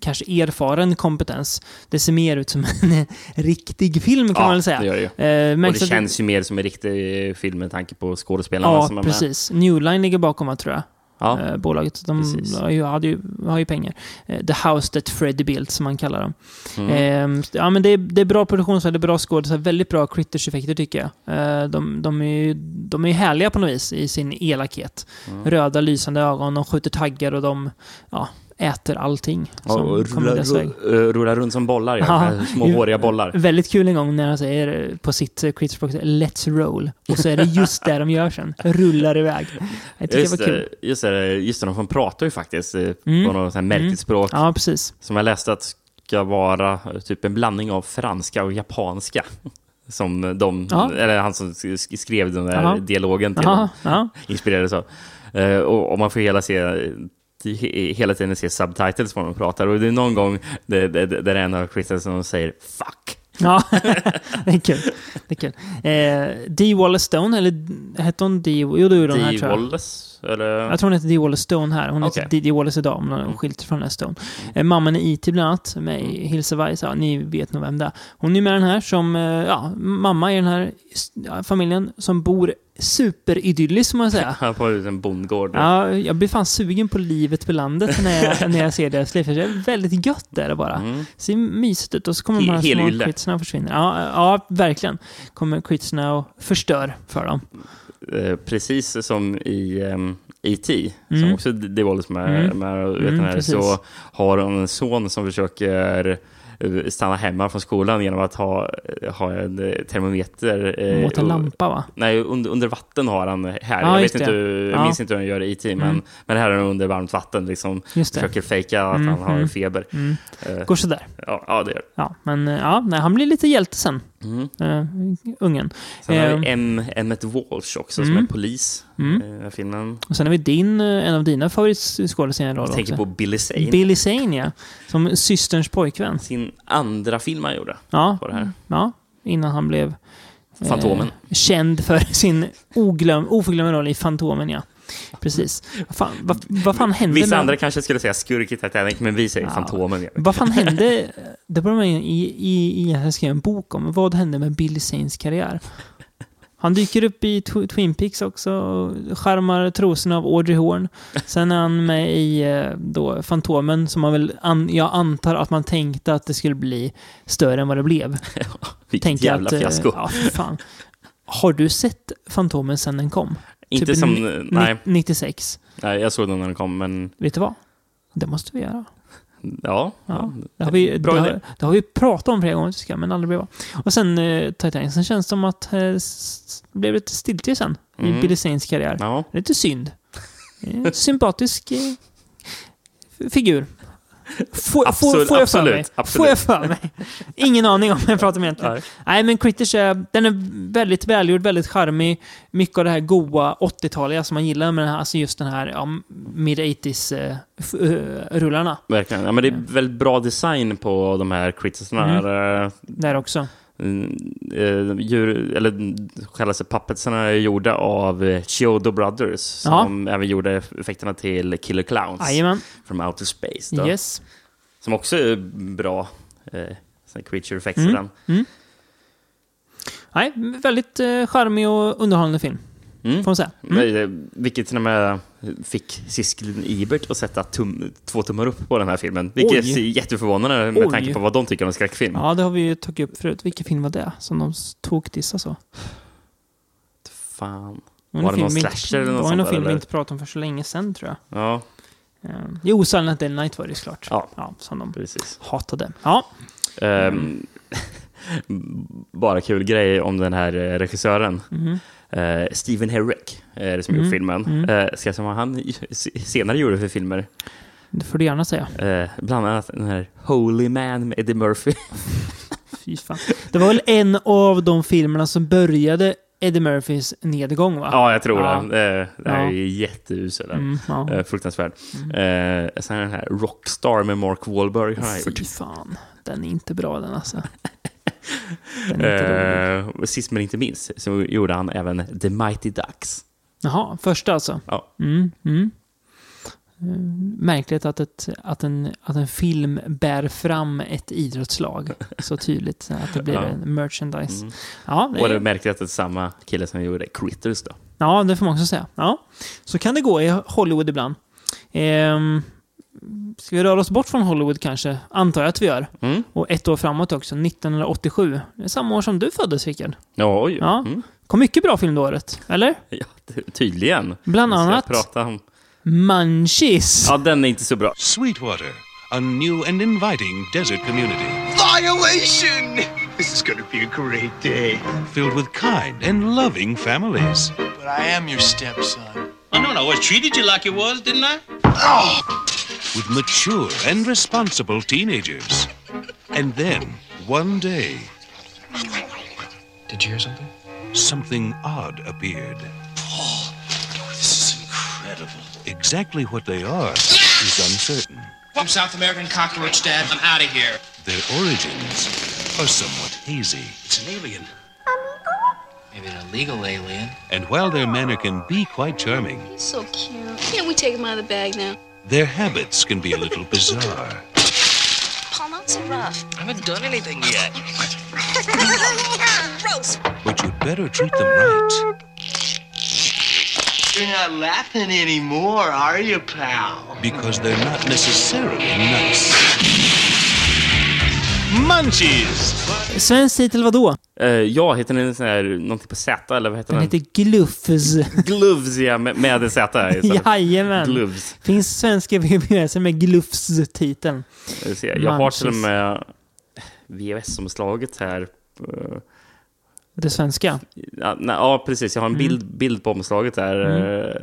Speaker 1: kanske erfaren kompetens. Det ser mer ut som en *laughs* riktig film kan
Speaker 2: Ja,
Speaker 1: man väl säga.
Speaker 2: det gör det ju.
Speaker 1: Eh,
Speaker 2: Och det känns ju mer som en riktig film med tanke på skådespelarna
Speaker 1: Ja,
Speaker 2: som är med.
Speaker 1: precis. Newline ligger bakom, va, tror jag.
Speaker 2: Ja,
Speaker 1: eh, bolaget. De har ju, har ju pengar. Eh, The House That Freddy Built, som man kallar dem.
Speaker 2: Mm.
Speaker 1: Eh, ja, men det är, det är bra produktionsvärde, bra skådisar, väldigt bra critters-effekter tycker jag. Eh, de, de, är ju, de är ju härliga på något vis i sin elakhet.
Speaker 2: Mm.
Speaker 1: Röda lysande ögon, de skjuter taggar och de ja, äter allting som
Speaker 2: och
Speaker 1: kommer
Speaker 2: rulla,
Speaker 1: deras väg.
Speaker 2: rulla, rulla runt som bollar, ja.
Speaker 1: Ja.
Speaker 2: Små håriga bollar.
Speaker 1: Väldigt kul en gång när han säger eh, på sitt uh, critter Let's roll. Och så är det just det de gör sen. Rullar iväg. Jag tycker
Speaker 2: Just
Speaker 1: det var kul.
Speaker 2: just det, just det, de pratar ju faktiskt eh,
Speaker 1: Mm.
Speaker 2: på något sånt märkligt språk.
Speaker 1: Ja, precis.
Speaker 2: Som jag läste att ska vara eh, typ en blandning av franska och japanska. Som de,
Speaker 1: Ja.
Speaker 2: eller han som sk- skrev den där
Speaker 1: Jaha.
Speaker 2: dialogen till
Speaker 1: Ja,
Speaker 2: dem,
Speaker 1: ja.
Speaker 2: inspirerades av. Eh, och, och man får hela, se, hela tiden se subtitles på när de pratar. Och det är någon gång där, där, där en av som säger “fuck”.
Speaker 1: Ja, *laughs* det är kul. Det är kul. Eh, Dee Wallace Stone, eller hette hon Dee... Jo, det gjorde hon här tror jag.
Speaker 2: Wallace? Eller?
Speaker 1: Jag tror hon heter Dee Stone här. Hon
Speaker 2: Okej.
Speaker 1: heter Dee- Wallace idag, men hon har skilt från den här Stone. Eh, mamman i E.T. bland annat, med Hills of Ice. Ja, ni vet nog vem det är. Hon är med den här som, eh, ja, mamma i den här familjen som bor superidylliskt, som man säga. *laughs*
Speaker 2: Får ut en bondgård.
Speaker 1: Ja, jag blir fan sugen på livet på landet när jag, *laughs* när jag ser deras liv. Det är väldigt gött där bara.
Speaker 2: Mm.
Speaker 1: Ser mysigt ut och så kommer
Speaker 2: He-
Speaker 1: de här små och försvinner. Ja, ja, verkligen. Kommer critsarna och förstör för dem.
Speaker 2: Eh, precis som i E.T.
Speaker 1: Mm.
Speaker 2: som också det Wallace med,
Speaker 1: Mm.
Speaker 2: med vet
Speaker 1: Mm,
Speaker 2: här, så har hon en son som försöker eh, stanna hemma från skolan genom att ha, ha en eh, termometer. eh,
Speaker 1: Mot en lampa va?
Speaker 2: Nej, under, under vatten har han här.
Speaker 1: Ja,
Speaker 2: jag vet inte,
Speaker 1: det.
Speaker 2: hur- jag
Speaker 1: Ja.
Speaker 2: minns inte hur han gör i E.T. Men,
Speaker 1: Mm.
Speaker 2: men här är han under varmt vatten. Liksom,
Speaker 1: det.
Speaker 2: försöker fejka att
Speaker 1: Mm,
Speaker 2: han har
Speaker 1: mm.
Speaker 2: feber.
Speaker 1: Mm.
Speaker 2: Eh,
Speaker 1: Går sådär.
Speaker 2: ja, ja, det gör det.
Speaker 1: Ja, men eh, ja, nej, han blir lite hjälte sen.
Speaker 2: Mm.
Speaker 1: Uh, ungen.
Speaker 2: Sen har
Speaker 1: Eh,
Speaker 2: vi M. Emmet Walsh också, som
Speaker 1: mm.
Speaker 2: är polis
Speaker 1: Mm.
Speaker 2: i den här filmen.
Speaker 1: Och sen har vi din, eh, en av dina favoritskådespelare i
Speaker 2: Jag tänker
Speaker 1: också.
Speaker 2: på Billy Zane.
Speaker 1: Billy Zane, ja. Som systerns pojkvän.
Speaker 2: Sin andra film han gjorde.
Speaker 1: Ja,
Speaker 2: på det här.
Speaker 1: ja innan han blev eh,
Speaker 2: Fantomen.
Speaker 1: känd för sin oglöm, oförglömliga roll i Fantomen, ja. Precis. Vad fan, vad, vad fan hände
Speaker 2: Vissa
Speaker 1: med...
Speaker 2: andra kanske skulle säga skurk i Titanic, men vi säger
Speaker 1: Ja.
Speaker 2: Fantomen.
Speaker 1: Vad fan hände? Det började man i, i, i, skrev en bok om. Vad hände med Billy Zanes karriär? Han dyker upp i Tw- Twin Peaks också och skärmar trosorna av Audrey Horn. Sen är han med i eh, då, Fantomen som man väl, an, jag antar att man tänkte att det skulle bli större än vad det blev. *laughs*
Speaker 2: Vilket
Speaker 1: Tänker
Speaker 2: jävla
Speaker 1: att, eh,
Speaker 2: fiasko.
Speaker 1: Ja, fan. Har du sett Fantomen sen den kom?
Speaker 2: Inte
Speaker 1: Typ
Speaker 2: som... Nej,
Speaker 1: 96.
Speaker 2: nej, jag såg den när den kom, men
Speaker 1: Vet du vad? Det måste vi göra.
Speaker 2: ja.
Speaker 1: Ja, det har vi,
Speaker 2: Bra
Speaker 1: det har, det har vi pratat om flera gånger, tycker jag, men aldrig blev av. Och sen eh, Titanic. Sen känns det som att eh, det blev lite stiltje sen i
Speaker 2: Mm.
Speaker 1: Billy Zanes karriär.
Speaker 2: Ja.
Speaker 1: Lite synd. Eh, Sympatisk eh, figur. Får,
Speaker 2: Absolut,
Speaker 1: får, jag för mig?
Speaker 2: absolut.
Speaker 1: Får jag för mig? Ingen aning om vad jag pratar om egentligen.
Speaker 2: Nej.
Speaker 1: Nej, men Critters är, den är väldigt välgjord, väldigt charmig. Mycket av det här goa 80-taliga som man gillar med den här, alltså just den här ja, mid-80s eh, eh, rullarna.
Speaker 2: Verkligen. Ja, men det är väldigt bra design på de här critsarna.
Speaker 1: Mm.
Speaker 2: Mm.
Speaker 1: Där också.
Speaker 2: Uh, djur, eller det puppetsarna är gjorda av eh, Chiodo Brothers som även gjorde effekterna till Killer Clowns
Speaker 1: Jajamän.
Speaker 2: from Outer Space. Då,
Speaker 1: Yes.
Speaker 2: Som också är bra eh, creature effects i
Speaker 1: Mm.
Speaker 2: den.
Speaker 1: Nej, väldigt eh, charmig och underhållande film.
Speaker 2: Mm.
Speaker 1: Får man säga. Mm.
Speaker 2: Vilket till och med fick Siskelin Ebert att sätta tum, två tummar upp på den här filmen. Vilket
Speaker 1: Oj.
Speaker 2: är jätteförvånande med
Speaker 1: Oj.
Speaker 2: tanke på vad de tycker om skräckfilm.
Speaker 1: Ja, det har vi ju tagit upp förut. Vilken film var det som de tog dissa så?
Speaker 2: Fan.
Speaker 1: var
Speaker 2: Var det
Speaker 1: en
Speaker 2: någon slasher eller något
Speaker 1: Det var
Speaker 2: sånt
Speaker 1: någon film vi inte pratade om för så länge sedan, tror jag.
Speaker 2: Ja,
Speaker 1: Eh, Jo, Silent Night var det såklart.
Speaker 2: Ja.
Speaker 1: ja som de
Speaker 2: precis.
Speaker 1: hatade. Ja,
Speaker 2: Ehm, *laughs* bara kul grej om den här eh, regissören.
Speaker 1: Mhm.
Speaker 2: Eh, Stephen Herrick är det som
Speaker 1: Mm,
Speaker 2: gjort filmen. Eh, ska jag säga vad han senare gjorde för filmer?
Speaker 1: det får du gärna säga.
Speaker 2: Eh, bland annat den här Holy Man med Eddie Murphy. *laughs*
Speaker 1: Fy fan. Det var väl en av de filmerna som började Eddie Murphys nedgång, va?
Speaker 2: ja, jag tror
Speaker 1: Ja.
Speaker 2: det. Det här
Speaker 1: Ja.
Speaker 2: är jätteusel.
Speaker 1: Mm, ja.
Speaker 2: Fruktansvärd. Eh, sen den här Rockstar med Mark Wahlberg
Speaker 1: Fy fan. Den är inte bra den alltså. *laughs*
Speaker 2: Eh, sist men inte minst så gjorde han även The Mighty Ducks.
Speaker 1: Jaha, första alltså.
Speaker 2: Ja.
Speaker 1: Mm, mm. Eh, Märkligt att, ett, att, en, att en film bär fram ett idrottslag så *laughs* tydligt. Att det blir
Speaker 2: Ja.
Speaker 1: en merchandise.
Speaker 2: Mm.
Speaker 1: Ja, det
Speaker 2: Och det
Speaker 1: är,
Speaker 2: märkte att det är samma kille som gjorde Critters då.
Speaker 1: ja, det får man också säga. Ja. Så kan det gå i Hollywood ibland. Ehm, ska vi röra oss bort från Hollywood kanske? Antar jag att vi gör.
Speaker 2: Mm.
Speaker 1: Och ett år framåt också, 1987. Det är samma år som du föddes, Rickard.
Speaker 2: Ja, oj.
Speaker 1: Ja.
Speaker 2: Mm.
Speaker 1: Kom mycket bra film det året, eller? *laughs*
Speaker 2: ja ty- tydligen.
Speaker 1: Bland annat
Speaker 2: Prata om...
Speaker 1: Munchies.
Speaker 2: Ja, den är inte så bra.
Speaker 8: Sweetwater, a new and inviting desert community
Speaker 7: Violation! This is gonna be a great day.
Speaker 8: filled with kind and loving families.
Speaker 7: But I am your stepson.
Speaker 9: I know, I always treated you like you was, didn't I?
Speaker 8: With mature and responsible teenagers. And then, one day,
Speaker 7: Did you hear something?
Speaker 8: something odd appeared.
Speaker 7: Oh this is incredible.
Speaker 8: Exactly what they are is uncertain.
Speaker 9: I'm South American cockroach, Dad. I'm out of here.
Speaker 8: Their origins are somewhat hazy.
Speaker 9: It's an alien. Maybe an illegal alien.
Speaker 8: And while their manner can be quite charming,
Speaker 10: He's so cute. Can't we take him out of the bag now?
Speaker 8: Their habits can be a little bizarre.
Speaker 10: Paul, not so rough.
Speaker 9: I haven't done anything yet. *laughs*
Speaker 10: Gross.
Speaker 8: But you'd better treat them right.
Speaker 7: You're not laughing anymore, are you, pal?
Speaker 8: because they're not necessarily nice. Munchies!
Speaker 1: Svensk titel vad då?
Speaker 2: Eh, ja, heter den sån här, någonting på Z, eller vad heter
Speaker 1: Den
Speaker 2: den?
Speaker 1: heter Gluffs.
Speaker 2: Gloves, ja, med, med Z istället. *laughs*
Speaker 1: Jajamän.
Speaker 2: Gloves.
Speaker 1: Finns svenska VHS med Glufs-titeln.
Speaker 2: Jag, jag har till och med VHS-omslaget här.
Speaker 1: Det svenska.
Speaker 2: Ja, nej, ja, precis. Jag har en
Speaker 1: Mm.
Speaker 2: bild, bild på omslaget där. Eh,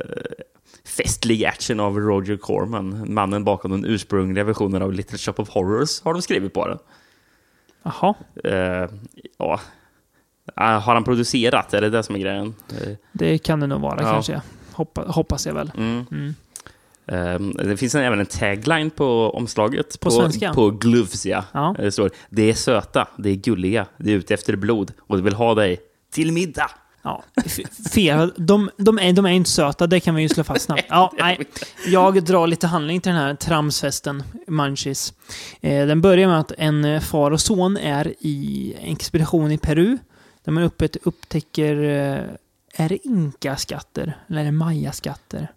Speaker 2: Festlig action av Roger Corman. Mannen bakom den ursprungliga versionen av Little Shop of Horrors har de skrivit på den.
Speaker 1: Jaha.
Speaker 2: Eh, ja. Ah, Har han producerat? Är det det som är grejen? Eh,
Speaker 1: Det kan det nog vara
Speaker 2: Ja.
Speaker 1: kanske. Hoppa, hoppas jag väl.
Speaker 2: Mm.
Speaker 1: Mm.
Speaker 2: Eh, det finns en, även en tagline på omslaget.
Speaker 1: På svenska?
Speaker 2: På Gloves, ja.
Speaker 1: Ja.
Speaker 2: Det står Det är söta, det är gulliga, det är ute efter blod och de vill ha dig till middag.
Speaker 1: Ja, fel. De, de, är, de är inte söta, det kan vi ju slå fast snabbt. Ja, nej. Jag drar lite handling till den här tramsfesten, Munchies. Eh, den börjar med att en far och son är i en expedition i Peru. Där man öppet upptäcker, eh, är det inka-skatter? Eller är det maya-skatter?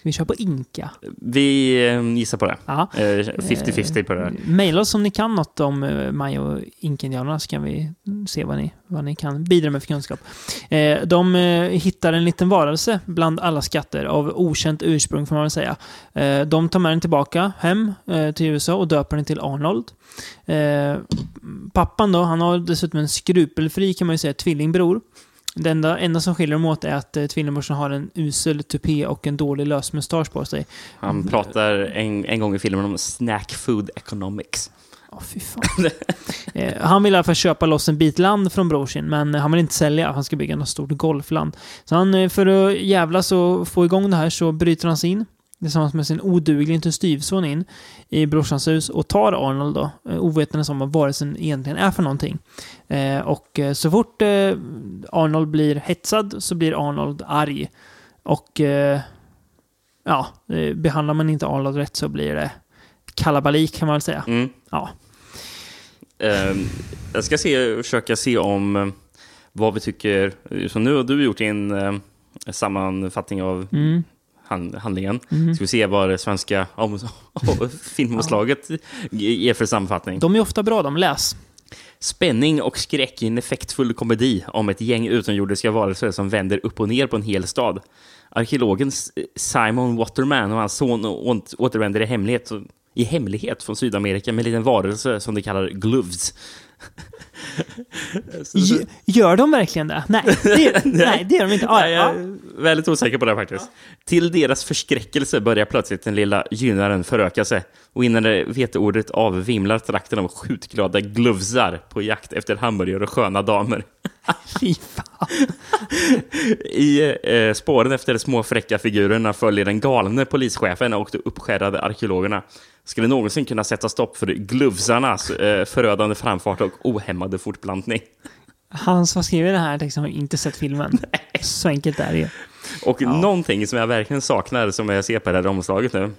Speaker 1: Ska vi köra på inka?
Speaker 2: Vi eh, gissar på det. Eh, 50-50 på det här.
Speaker 1: Maila oss om ni kan något om eh, Maya och Inka-indianerna så kan vi se vad ni, vad ni kan bidra med för kunskap. Eh, de eh, hittar en liten varelse bland alla skatter av okänt ursprung får man väl säga. Eh, de tar med den tillbaka hem eh, till USA och döper den till Arnold. Eh, pappan då, han har dessutom en skrupelfri kan man ju säga tvillingbror. Det enda, enda som skiljer dem åt är att eh, tvillingbrorsan har en usel tupé och en dålig lösmustasch på sig.
Speaker 2: Han pratar en, en gång i filmen om snack food economics.
Speaker 1: Ja, fy fan. eh, han vill i alla fall köpa loss en bit land från bror sin, men han vill inte sälja. Han ska bygga något stort golfland. Så han, eh, för att jävlas och få igång det här så bryter han sig in tillsammans med sin oduglige styvson in i brorsans hus och tar Arnold då, eh, ovetandes om vad varelsen egentligen är för någonting. Eh, och eh, så fort eh, Arnold blir hetsad så blir Arnold arg. Och eh, ja, eh, behandlar man inte Arnold rätt så blir det kalabalik kan man väl säga.
Speaker 2: Mm.
Speaker 1: Ja.
Speaker 2: Eh, jag ska se, försöka se om vad vi tycker. Så nu har du gjort eh, sammanfattning av
Speaker 1: Mm.
Speaker 2: Hand, handlingen.
Speaker 1: Mhm.
Speaker 2: Ska vi se vad det svenska om, filmomslaget ger för sammanfattning.
Speaker 1: De är ofta bra, de läs.
Speaker 2: Spänning och skräck i en effektfull komedi om ett gäng utomjordiska varelser som vänder upp och ner på en hel stad. Arkeologen Simon Waterman och hans son återvänder i hemlighet, i hemlighet från Sydamerika med en liten varelse som de kallar Gloves. *laughs*
Speaker 1: Gör de verkligen det? Nej, det, *laughs* nej, det gör de inte. Ah,
Speaker 2: Nej,
Speaker 1: ja.
Speaker 2: jag är väldigt osäker på det faktiskt. Till deras förskräckelse börjar plötsligt den lilla gynnaren föröka sig. Och innan det vet ordet av vimlar trakten av skjutglada glovsar på jakt efter hamburgare och sköna damer. *laughs*
Speaker 1: Fy fan.
Speaker 2: I eh, spåren efter de små fräcka figurerna följer den galne polischefen och de uppskärrade arkeologerna. Skulle någonsin kunna sätta stopp för glovsarnas eh, förödande framfart och ohämmade fortplantning.
Speaker 1: Han som skriver den här texten har inte sett filmen. *laughs* Så enkelt är det ju.
Speaker 2: Och någonting som jag verkligen saknar, som jag ser på det här omslaget nu,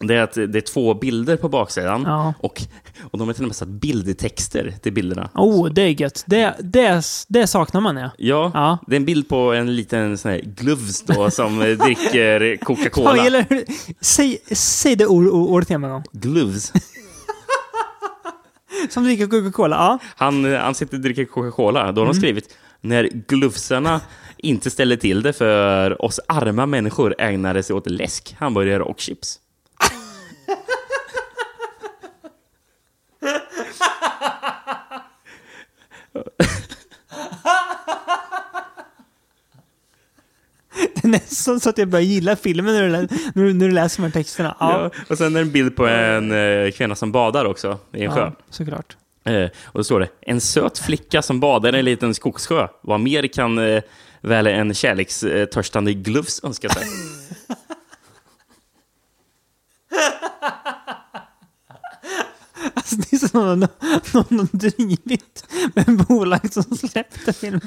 Speaker 2: det är att det är två bilder på baksidan.
Speaker 1: Ja.
Speaker 2: Och, och de har till och med satt bildtexter till bilderna.
Speaker 1: Oh, det är gött. Det, det, det saknar man ja.
Speaker 2: Ja,
Speaker 1: Ja.
Speaker 2: det är en bild på en liten sån här gloves då, *laughs* som dricker
Speaker 1: Ja,
Speaker 2: Coca-Cola.
Speaker 1: eller, hur- säg, säg det ord, ord- ordet igen en gång.
Speaker 2: Gloves. *laughs*
Speaker 1: Som dricker Coca-Cola. Ja.
Speaker 2: Han, eh, han sitter och dricker Coca-Cola. Då har
Speaker 1: Mm.
Speaker 2: de skrivit när glovsarna inte ställer till det för oss arma människor ägnade sig åt läsk, hamburgare och chips. *laughs* *laughs*
Speaker 1: Det är *laughs* nästan så att jag börjar gilla filmen när du, lä- när du, när du läser de här texterna. Ja,
Speaker 2: Ja. Och sen är det en bild på en eh, kvinna som badar också i en sjö.
Speaker 1: såklart.
Speaker 2: Eh, och då står det, en söt flicka som badar i en liten skogssjö. Vad mer kan eh, väl en kärlekstörstande glufs önska sig? *laughs*
Speaker 1: Det är som någon, någon har drivit med bolag som släppte filmen.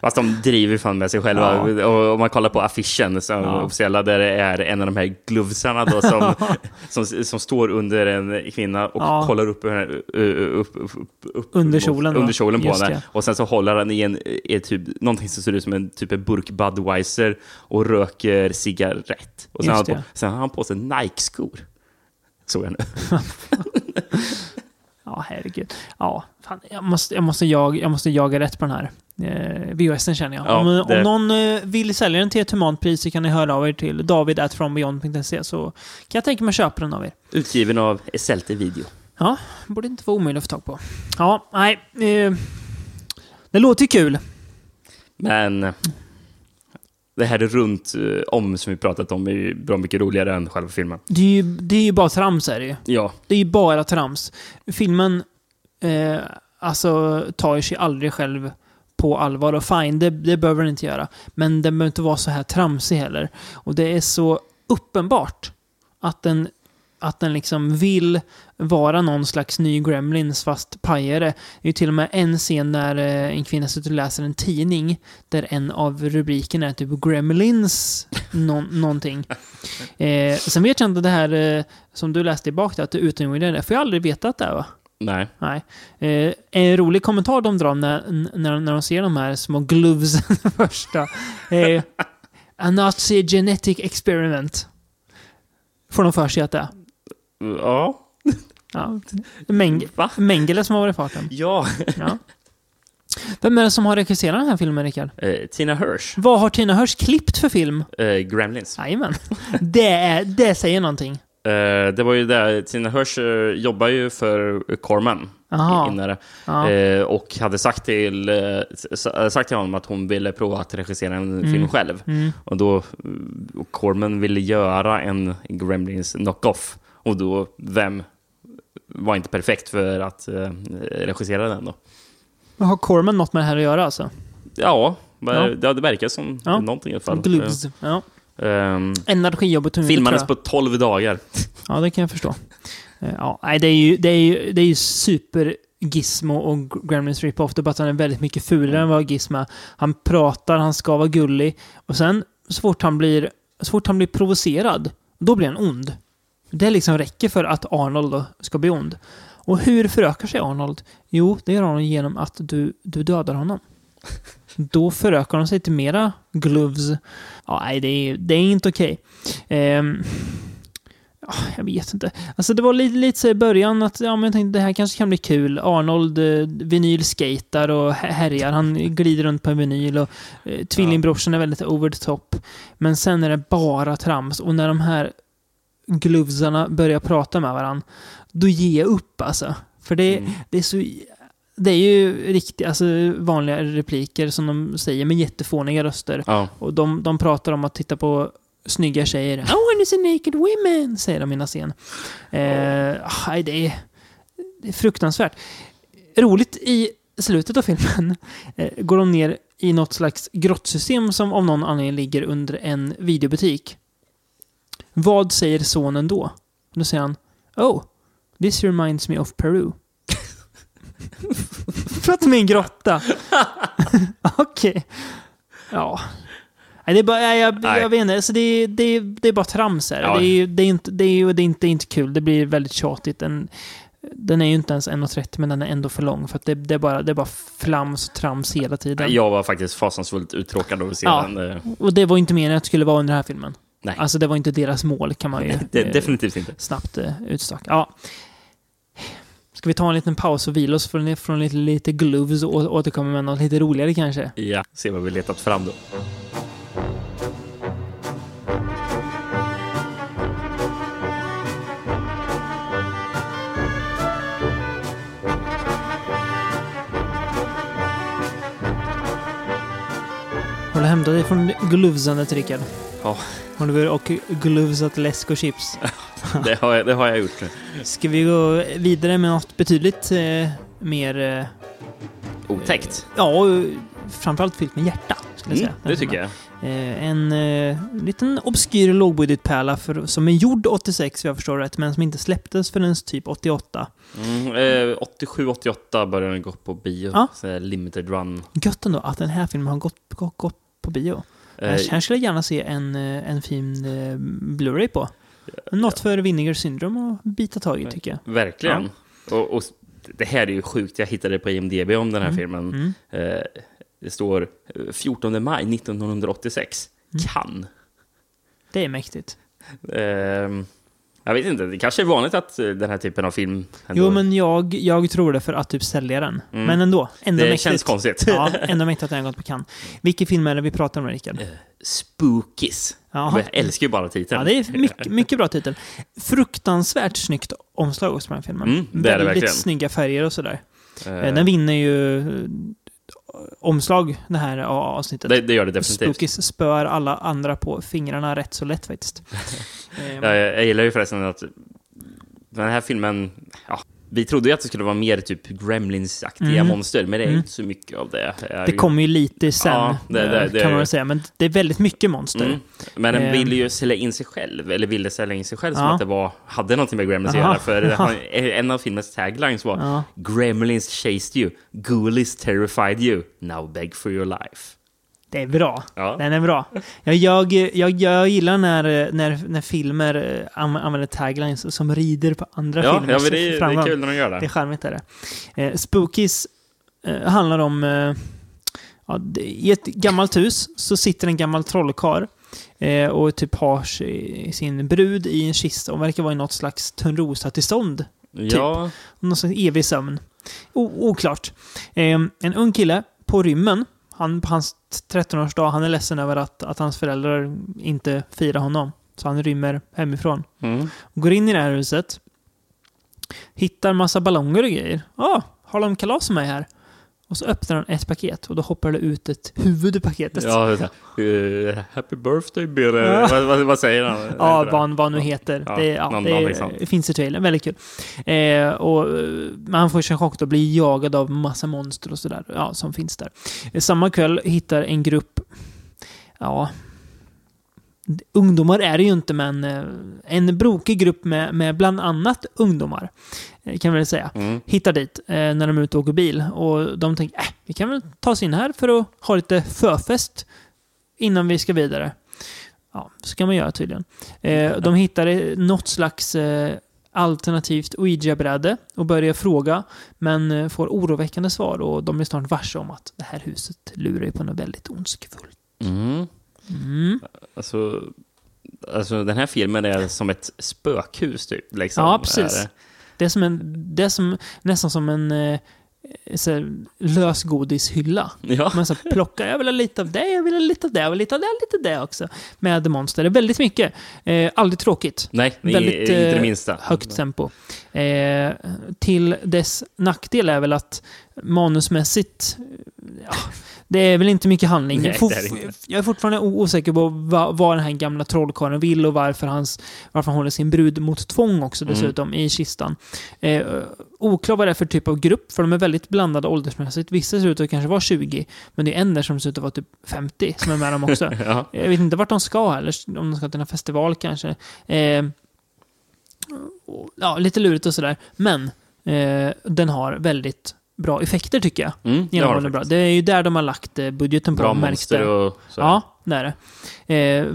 Speaker 2: Fast de driver fan med sig själva.
Speaker 1: Ja.
Speaker 2: Och om man kollar på affischen, som
Speaker 1: Ja.
Speaker 2: officiella, där det är en av de här glufsarna då, som, *laughs* som, som står under en kvinna och
Speaker 1: Ja.
Speaker 2: kollar upp, upp, upp, upp,
Speaker 1: Under kjolen
Speaker 2: under kjolen på henne.
Speaker 1: det.
Speaker 2: Och sen så håller han i en, i typ, någonting som ser ut som en typ en burk Budweiser och röker cigarett. Och sen, har han på, sen har han på sig Nike-skor. Såg jag nu.
Speaker 1: Ja, herregud. Ja, fan, jag, måste, jag, måste jag, jag måste jaga rätt på den här. Eh, VHSen känner jag.
Speaker 2: Ja,
Speaker 1: om,
Speaker 2: det-
Speaker 1: om någon eh, vill sälja den till ett humant pris så kan ni höra av er till david.frombeyond.se så kan jag tänka mig att köpa den av er.
Speaker 2: Utgiven av Esselte Video.
Speaker 1: Ja, borde inte vara omöjligt att få tag på. Ja, nej. Eh, det låter ju kul.
Speaker 2: Men det här runt eh, om som vi pratat om är ju bra mycket roligare än själva filmen.
Speaker 1: Det är ju, det är ju bara trams är det ju.
Speaker 2: Ja,
Speaker 1: Det är ju bara trams. Filmen eh, alltså tar sig aldrig själv på allvar och fine, det, det behöver den inte göra. Men den behöver inte vara så här tramsig heller. Och det är så uppenbart att den, att den liksom vill vara någon slags ny Gremlins fast pajare. Det är ju till och med en scen där eh, en kvinna sitter och läser en tidning där en av rubrikerna är typ Gremlins *laughs* någon, någonting. Eh, sen vet jag inte det här eh, som du läste tillbaka till, att det är utomjordingar. Det får jag aldrig veta att det är va?
Speaker 2: nej.
Speaker 1: Nej. Eh, en rolig kommentar de drar när, när, när de ser de här små gloves *laughs* första. Eh, a Nazi genetic experiment. Får de för sig att det är.
Speaker 2: Ja. *laughs*
Speaker 1: Ja. Meng
Speaker 2: Va?
Speaker 1: Mengele som har varit i farten.
Speaker 2: Ja.
Speaker 1: Ja. Vem är det som har regisserat den här filmen, Rickard?
Speaker 2: Eh, Tina Hirsch,
Speaker 1: Vad har Tina Hörs klippt för film?
Speaker 2: eh, Gremlins.
Speaker 1: Jajamän. Det, är, det säger någonting.
Speaker 2: Eh, det var ju där, Tina Hirsch eh, jobbar ju för Corman. Innan det.
Speaker 1: Ja.
Speaker 2: Eh, och hade sagt till, eh, sagt till honom att hon ville prova att regissera en film själv.
Speaker 1: Mm.
Speaker 2: Och då och Corman ville göra en Gremlins knock-off. Och då, vem var inte perfekt för att eh, regissera den då?
Speaker 1: Vad Har Corman något med det här att göra alltså?
Speaker 2: Ja, men
Speaker 1: Ja.
Speaker 2: det, det verkar som
Speaker 1: Ja.
Speaker 2: någonting i alla fall.
Speaker 1: Gloves. Ja.
Speaker 2: Ehm,
Speaker 1: Energijobb och tungvikt, tror
Speaker 2: filmades på 12 dagar.
Speaker 1: Ja, det kan jag förstå. Eh, Ja, nej, det är ju, det är ju, det är ju super Gizmo och Gremlins Rip-Off. Det är bara att han är väldigt mycket fulare än vad Gizmo är. Han pratar, han ska vara gullig. Och sen, så fort han blir, så fort han blir provocerad, då blir han ond. Det liksom räcker för att Arnold då ska bli ond. Och hur förökar sig Arnold? Jo, det gör han genom att du, du dödar honom. *laughs* Då förökar de sig till mera gloves. Ja, nej, det är, det är inte okej. Ehm, Ja, jag vet inte. Alltså det var lite, lite så i början att ja, men jag tänkte det här kanske kan bli kul. Arnold eh, vinylskatar och hä- härjar. Han glider runt på en vinyl och eh, tvillingbrorsan är väldigt over the top. Men sen är det bara trams och när de här glovesarna börjar prata med varandra, då ger jag upp alltså. För det,
Speaker 2: Mm.
Speaker 1: det är så... Det är ju riktiga, alltså vanliga repliker som de säger med jättefåniga röster.
Speaker 2: Ja.
Speaker 1: Och de, de pratar om att titta på snygga tjejer. I want to see naked women, säger de i en scen. Eh, aj, det, är, det är fruktansvärt. Roligt i slutet av filmen eh, går de ner i något slags grottsystem som av någon anledning ligger under en videobutik. Vad säger sonen då? Då säger han Oh, this reminds me of Peru. För att de är i en grotta. *laughs* Okej. Ja. Nej, det är bara, jag,
Speaker 2: Nej.
Speaker 1: jag vet inte, alltså det, det, det är bara trams här.
Speaker 2: Ja.
Speaker 1: Det, är, det, är inte, det, är, det, är inte, det är inte kul, det blir väldigt tjatigt. Den, den är ju inte ens 1,30 men den är ändå för lång. För att det, det, är, bara, det är bara flams och trams hela tiden.
Speaker 2: Jag var faktiskt fasansfullt uttråkad av att se
Speaker 1: Ja.
Speaker 2: den.
Speaker 1: Och det var inte meningen att det skulle vara under den här filmen.
Speaker 2: Nej.
Speaker 1: Alltså det var inte deras mål kan man ju
Speaker 2: Det,
Speaker 1: eh,
Speaker 2: definitivt inte.
Speaker 1: snabbt eh, utstaka. Ja. Ska vi ta en liten paus och vila oss från, från lite, lite gloves och återkomma med något lite roligare kanske?
Speaker 2: Ja, se vad vi letat fram då.
Speaker 1: Hämtat dig från glovesandet Rickard?
Speaker 2: Ja,
Speaker 1: Har du och glovesat läsk och chips? *laughs*
Speaker 2: det har jag, det har jag gjort nu.
Speaker 1: Ska vi gå vidare med något betydligt eh, mer... Eh,
Speaker 2: Otäckt.
Speaker 1: ja, och framförallt fyllt med hjärta. Skulle jag
Speaker 2: Mm,
Speaker 1: säga.
Speaker 2: det tycker jag.
Speaker 1: Eh, en eh, liten obskyr lågbudgetpärla för, som är gjord 86, om jag förstår rätt, men som inte släpptes förrän typ 88.
Speaker 2: Mm, eh, 87-88 började den gå på bio.
Speaker 1: Ja.
Speaker 2: Limited run.
Speaker 1: Gött ändå att den här filmen har gått, gått, gått på bio.
Speaker 2: Eh,
Speaker 1: Jag skulle jag gärna se en, eh, en fin eh, Blu-ray på. Något för Vinegar Syndrome att bita tag i, tycker jag.
Speaker 2: Verkligen. Och, och det här är ju sjukt. Jag hittade på IMDB om den här
Speaker 1: Mm.
Speaker 2: filmen. Eh, det står eh, 14 maj 1986.
Speaker 1: Mm.
Speaker 2: Kan.
Speaker 1: Det är mäktigt.
Speaker 2: Ehm, jag vet inte, det kanske är vanligt att eh, den här typen av film... ändå-
Speaker 1: Jo, men jag, jag tror det för att typ sälja den.
Speaker 2: Mm.
Speaker 1: Men ändå. ändå
Speaker 2: Det
Speaker 1: mäktigt.
Speaker 2: känns konstigt. *laughs*
Speaker 1: Ja, *laughs* ändå mäktigt att den har gått på kan. Vilken film är det vi pratar om, Rickard?
Speaker 2: Spookies.
Speaker 1: Jaha.
Speaker 2: Jag älskar ju bara titeln.
Speaker 1: Ja, det är mycket, *laughs* mycket bra titel. Fruktansvärt snyggt omslag också på den filmen.
Speaker 2: Mm, det är det
Speaker 1: Väldigt
Speaker 2: verkligen.
Speaker 1: snygga färger och sådär.
Speaker 2: Eh,
Speaker 1: Den vinner ju eh, omslag, det här avsnittet.
Speaker 2: det, det gör det definitivt.
Speaker 1: Spookies spör alla andra på fingrarna rätt så lätt faktiskt. *laughs* Eh,
Speaker 2: Jag, jag gillar ju förresten att den här filmen... Ja, vi trodde ju att det skulle vara mer typ Gremlins-aktiga
Speaker 1: Mm.
Speaker 2: monster, men det är
Speaker 1: Mm.
Speaker 2: inte så mycket av det.
Speaker 1: Det kommer ju lite sen,
Speaker 2: Ja, det- det-
Speaker 1: eh,
Speaker 2: det-
Speaker 1: kan man väl säga. Men det är väldigt mycket monster.
Speaker 2: Mm. Men den
Speaker 1: Eh.
Speaker 2: ville ju sälja in sig själv, eller ville sälja in sig själv som
Speaker 1: Ja.
Speaker 2: att det var, hade någonting med Gremlins att
Speaker 1: Aha.
Speaker 2: göra. För han, *laughs* en av filmens taglines var
Speaker 1: Ja.
Speaker 2: Gremlins chased you, Ghoulies terrified you, now beg for your life.
Speaker 1: Det är bra.
Speaker 2: Ja.
Speaker 1: Den är bra. Jag, jag, jag, jag gillar när, när, när filmer eh, an- använder taglines som rider på andra
Speaker 2: Ja,
Speaker 1: filmers
Speaker 2: ja det, är- det är kul när de gör det.
Speaker 1: Det är charmigt. Är det. Eh, Spookies eh, handlar om... Eh, ja, I ett gammalt hus så sitter en gammal trollkarl eh, och typ har si- sin brud i en kista och verkar vara i något slags Törnrosa-tillstånd.
Speaker 2: Ja,
Speaker 1: Någon slags evig sömn. O- oklart. Eh, en ung kille på rymmen, han, på hans 13-årsdag, han är ledsen över att, att hans föräldrar inte firar honom. Så han rymmer hemifrån.
Speaker 2: mm.
Speaker 1: Går in i det här huset. Hittar massa ballonger och grejer. Ja, ah, har de kalas med mig här? Och så öppnar han ett paket och då hoppar det ut ett huvud ur paketet.
Speaker 2: ja eh, happy birthday Birre.
Speaker 1: Ja.
Speaker 2: Vad, vad, vad säger han?
Speaker 1: Ja, vad han vad nu heter.
Speaker 2: Ja,
Speaker 1: det, ja,
Speaker 2: någon-
Speaker 1: det,
Speaker 2: någonting sånt.
Speaker 1: det finns i trailern. Väldigt kul. Eh, och, eh, men han får sig en chock då, blir jagad av massa monster och sådär. Ja, som finns där. Eh, samma kväll hittar en grupp, ja, ungdomar är det ju inte, men eh, en brokig grupp med, med bland annat ungdomar, eh, kan vi väl säga,
Speaker 2: Mm.
Speaker 1: hittar dit eh, när de är ute och åker bil. Och de tänker, äh, vi kan väl ta oss in här för att ha lite förfest innan vi ska vidare. Ja, så kan man göra tydligen. De hittar något slags alternativt Ouija-bräde och börjar fråga, men får oroväckande svar och de blir snart varse om att det här huset lurar ju på något väldigt ondskefullt.
Speaker 2: Mm.
Speaker 1: Mm.
Speaker 2: Alltså, Alltså, den här filmen är som ett spökhus, typ. Liksom,
Speaker 1: Ja, precis.
Speaker 2: det.
Speaker 1: Är, som en, det är som, nästan som en eh, lösgodishylla.
Speaker 2: Ja.
Speaker 1: Man så plockar, jag vill ha lite av det, jag vill ha lite av det, jag vill ha lite av det, lite av det också. Med monster. Det är väldigt mycket. Eh, aldrig tråkigt.
Speaker 2: Nej,
Speaker 1: väldigt
Speaker 2: inte det
Speaker 1: eh,
Speaker 2: minsta.
Speaker 1: högt tempo. Eh, till dess nackdel är väl att manusmässigt, ja, det är väl inte mycket handling.
Speaker 2: Nej,
Speaker 1: For-
Speaker 2: det är det inte.
Speaker 1: Jag är fortfarande osäker på vad, vad den här gamla trollkarlen vill och varför, hans, varför han håller sin brud mot tvång också
Speaker 2: Mm.
Speaker 1: dessutom i kistan. Eh, oklar vad det är för typ av grupp, för de är väldigt blandade åldersmässigt. Vissa ser ut att kanske vara 20, men det är en där som ser ut att vara typ 50 som är med dem också. *laughs*
Speaker 2: Ja.
Speaker 1: Jag vet inte vart de ska eller om de ska till en festival kanske. Eh, ja, lite lurigt och sådär. Men eh, den har väldigt bra effekter tycker jag.
Speaker 2: Mm, det har det
Speaker 1: bra. Det är ju där de har lagt eh, budgeten på.
Speaker 2: Bra monster och så.
Speaker 1: Ja, det är det. Eh,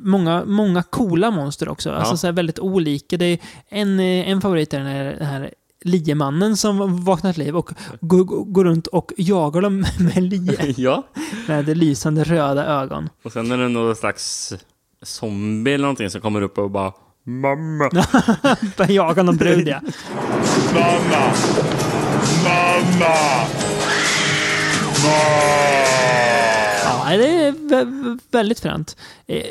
Speaker 1: många, många coola monster också. Alltså
Speaker 2: Ja.
Speaker 1: så här väldigt olika. Det är en, eh, en favorit är den här, den här liemannen som vaknar till liv och går, går runt och jagar dem *laughs* med lie. *laughs*
Speaker 2: ja.
Speaker 1: Med lysande röda ögon.
Speaker 2: Och sen är det någon slags zombie eller någonting som kommer upp och bara Mamma! *laughs*
Speaker 1: Börjar jaga någon brud ja.
Speaker 11: Mamma! Mamma!
Speaker 1: Ja, det är vä- vä- väldigt fränt. Eh,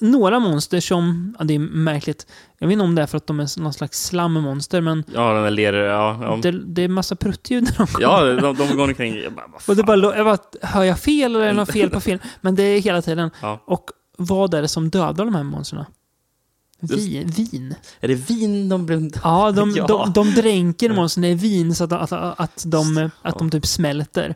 Speaker 1: några monster som, ja, det är märkligt. Jag vet inte om det är för att de är någon slags slammonster, men
Speaker 2: Ja, den där ler... Ja, ja.
Speaker 1: det, det är massa pruttljud när de kommer.
Speaker 2: ja de, de går omkring... Jag bara, vad
Speaker 1: Och det bara, jag bara, hör jag fel eller är det något fel på film? Men det är hela tiden.
Speaker 2: Ja.
Speaker 1: Och vad är det som dödar de här monstren? Vin. vin.
Speaker 2: Är det vin de blev...
Speaker 1: Ja, de, *laughs*
Speaker 2: Ja.
Speaker 1: de, de dränker monstren i vin så att, att, att, de, att de typ smälter.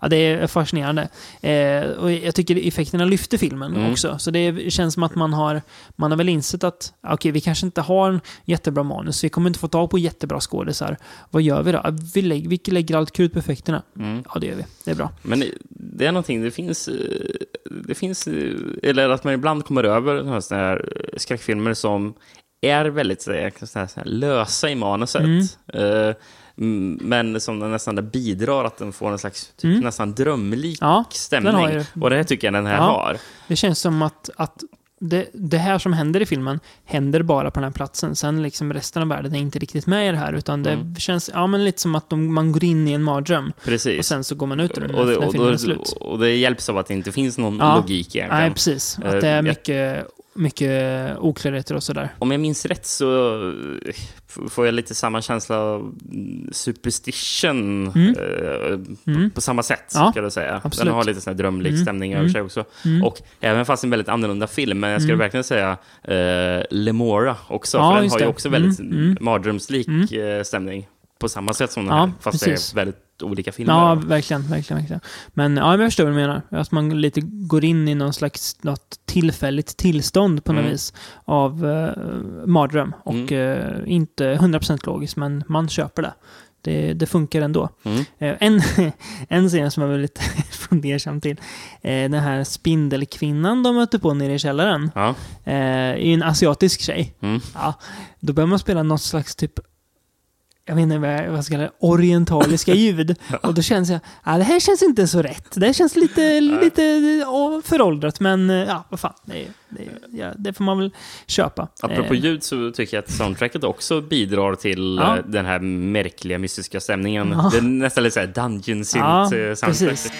Speaker 1: Ja, det är fascinerande. Eh, och jag tycker effekterna lyfter filmen
Speaker 2: Mm.
Speaker 1: också. Så det känns som att man har, man har väl insett att okej, vi kanske inte har en jättebra manus. Vi kommer inte få tag på jättebra skådisar. Vad gör vi då? Vi lägger, vi lägger allt krut på effekterna.
Speaker 2: Mm.
Speaker 1: Ja, det gör vi. Det är bra.
Speaker 2: Men det är någonting, det finns... Det finns... Eller att man ibland kommer över sådana här eh, skräckfilmer som är väldigt så här, så här, så här, lösa i manuset.
Speaker 1: Mm.
Speaker 2: Eh, Men som nästan bidrar att den får en slags typ,
Speaker 1: Mm.
Speaker 2: nästan drömlik
Speaker 1: Ja,
Speaker 2: stämning. Och det här tycker jag den här
Speaker 1: Ja.
Speaker 2: har.
Speaker 1: Det känns som att, att det, det här som händer i filmen händer bara på den här platsen. Sen liksom resten av världen är inte riktigt med i det här. Utan det
Speaker 2: Mm.
Speaker 1: känns ja, men lite som att de, man går in i en mardröm.
Speaker 2: Precis.
Speaker 1: Och sen så går man ut ur den
Speaker 2: och det,
Speaker 1: när
Speaker 2: och,
Speaker 1: filmen är
Speaker 2: då,
Speaker 1: slut.
Speaker 2: och det hjälps av att det inte finns någon
Speaker 1: Ja.
Speaker 2: logik egentligen.
Speaker 1: Nej, precis. Att
Speaker 2: Eh,
Speaker 1: det är
Speaker 2: jag-
Speaker 1: mycket, mycket oklarheter och sådär.
Speaker 2: Om jag minns rätt så eh, får jag lite samma känsla av superstition
Speaker 1: Mm.
Speaker 2: eh,
Speaker 1: Mm.
Speaker 2: på samma sätt,
Speaker 1: Ja,
Speaker 2: ska jag säga.
Speaker 1: absolut.
Speaker 2: Den har lite sån här drömlik
Speaker 1: Mm.
Speaker 2: stämning över
Speaker 1: Mm.
Speaker 2: sig också.
Speaker 1: Mm.
Speaker 2: Och även fast en väldigt annorlunda film, men jag skulle
Speaker 1: Mm.
Speaker 2: verkligen säga eh, Lemora också,
Speaker 1: Ja,
Speaker 2: för den har ju också väldigt
Speaker 1: Mm,
Speaker 2: mardrömslik eh, stämning. På samma sätt som den
Speaker 1: Ja,
Speaker 2: här, fast
Speaker 1: precis.
Speaker 2: det är väldigt olika filmer.
Speaker 1: Ja, verkligen, verkligen, verkligen. Men ja, jag förstår vad du menar. Att man lite går in i någon slags något tillfälligt tillstånd på något
Speaker 2: Mm.
Speaker 1: vis av eh, mardröm. Och eh, inte 100% logiskt, men man köper det. Det, det funkar ändå.
Speaker 2: Mm.
Speaker 1: Eh, en, *laughs* en scen som jag var lite *laughs* fundersam till. Eh, den här spindelkvinnan de möter på nere i källaren.
Speaker 2: Ja.
Speaker 1: Eh, är ju en asiatisk tjej.
Speaker 2: Mm.
Speaker 1: Ja, då börjar man spela något slags typ jag vet inte vad jag ska kalla det, orientaliska *laughs* ljud. Och då känns jag, ja, det här känns inte så rätt. Det här känns lite, lite föråldrat, men eh, ja, vad fan. Det, det, ja, det får man väl köpa.
Speaker 2: Apropå
Speaker 1: Eh,
Speaker 2: ljud så tycker jag att soundtracket också bidrar till
Speaker 1: Ja.
Speaker 2: eh, den här märkliga mystiska stämningen.
Speaker 1: Ja.
Speaker 2: Det är nästan lite såhär dungeon synth
Speaker 1: Ja,
Speaker 2: soundtrack.
Speaker 1: precis.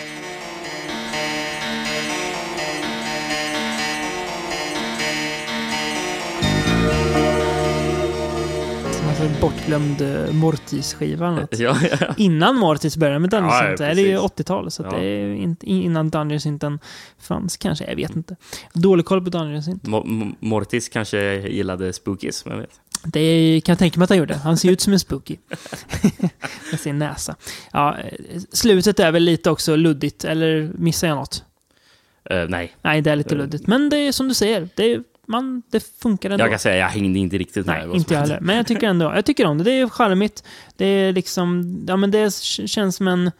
Speaker 1: En bortglömd uh, Mortis-skiva.
Speaker 2: Ja, ja.
Speaker 1: Innan Mortis började med Dungeons
Speaker 2: Ja, ja,
Speaker 1: Synth, är det ju
Speaker 2: precis.
Speaker 1: 80-tal. Så det är inte, innan Dungeons Synth fanns kanske, jag vet inte. Dålig koll på Dungeons
Speaker 2: Mo- Mortis kanske gillade spookies, men jag vet.
Speaker 1: Det kan jag tänka mig att han gjorde. Han ser ut som en spooky. *laughs* Med sin näsa. Ja, eh, slutet är väl lite också luddigt, eller missar jag något?
Speaker 2: Eh, nej,
Speaker 1: Nej, det är lite luddigt. Men det är som du säger, det, är, man, det funkar ändå.
Speaker 2: jag kan säga jag hängde inte riktigt med.
Speaker 1: Nej, inte jag heller. Men jag tycker ändå, jag tycker om det. Det är charmigt. Det är liksom, ja men det känns som en,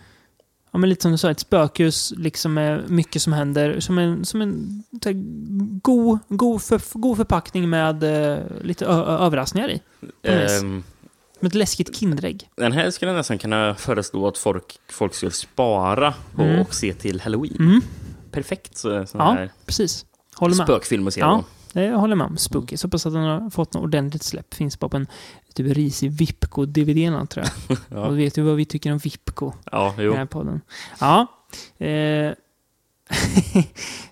Speaker 1: ja men lite som du sa, ett spökhus liksom med mycket som händer. Som en, som en här, god, god, för, god förpackning med eh, lite överraskningar i.
Speaker 2: Ehm,
Speaker 1: Som ett läskigt Kinderägg.
Speaker 2: den här skulle jag nästan kunna föreslå att folk, folk skulle spara på
Speaker 1: Mm.
Speaker 2: och se till Halloween.
Speaker 1: Mm.
Speaker 2: Perfekt så, sån
Speaker 1: Ja,
Speaker 2: här.
Speaker 1: precis. håller med.
Speaker 2: spökfilm att se.
Speaker 1: Ja,
Speaker 2: då.
Speaker 1: Håller jag med om. Spooky. Så hoppas att den har fått något ordentligt släpp. Finns bara på en typ risig Vipco-DVD tror jag. *laughs*
Speaker 2: Ja.
Speaker 1: Och vet du vad vi tycker om Vipco?
Speaker 2: Ja, jo.
Speaker 1: den här podden. Ja. Eh, *laughs*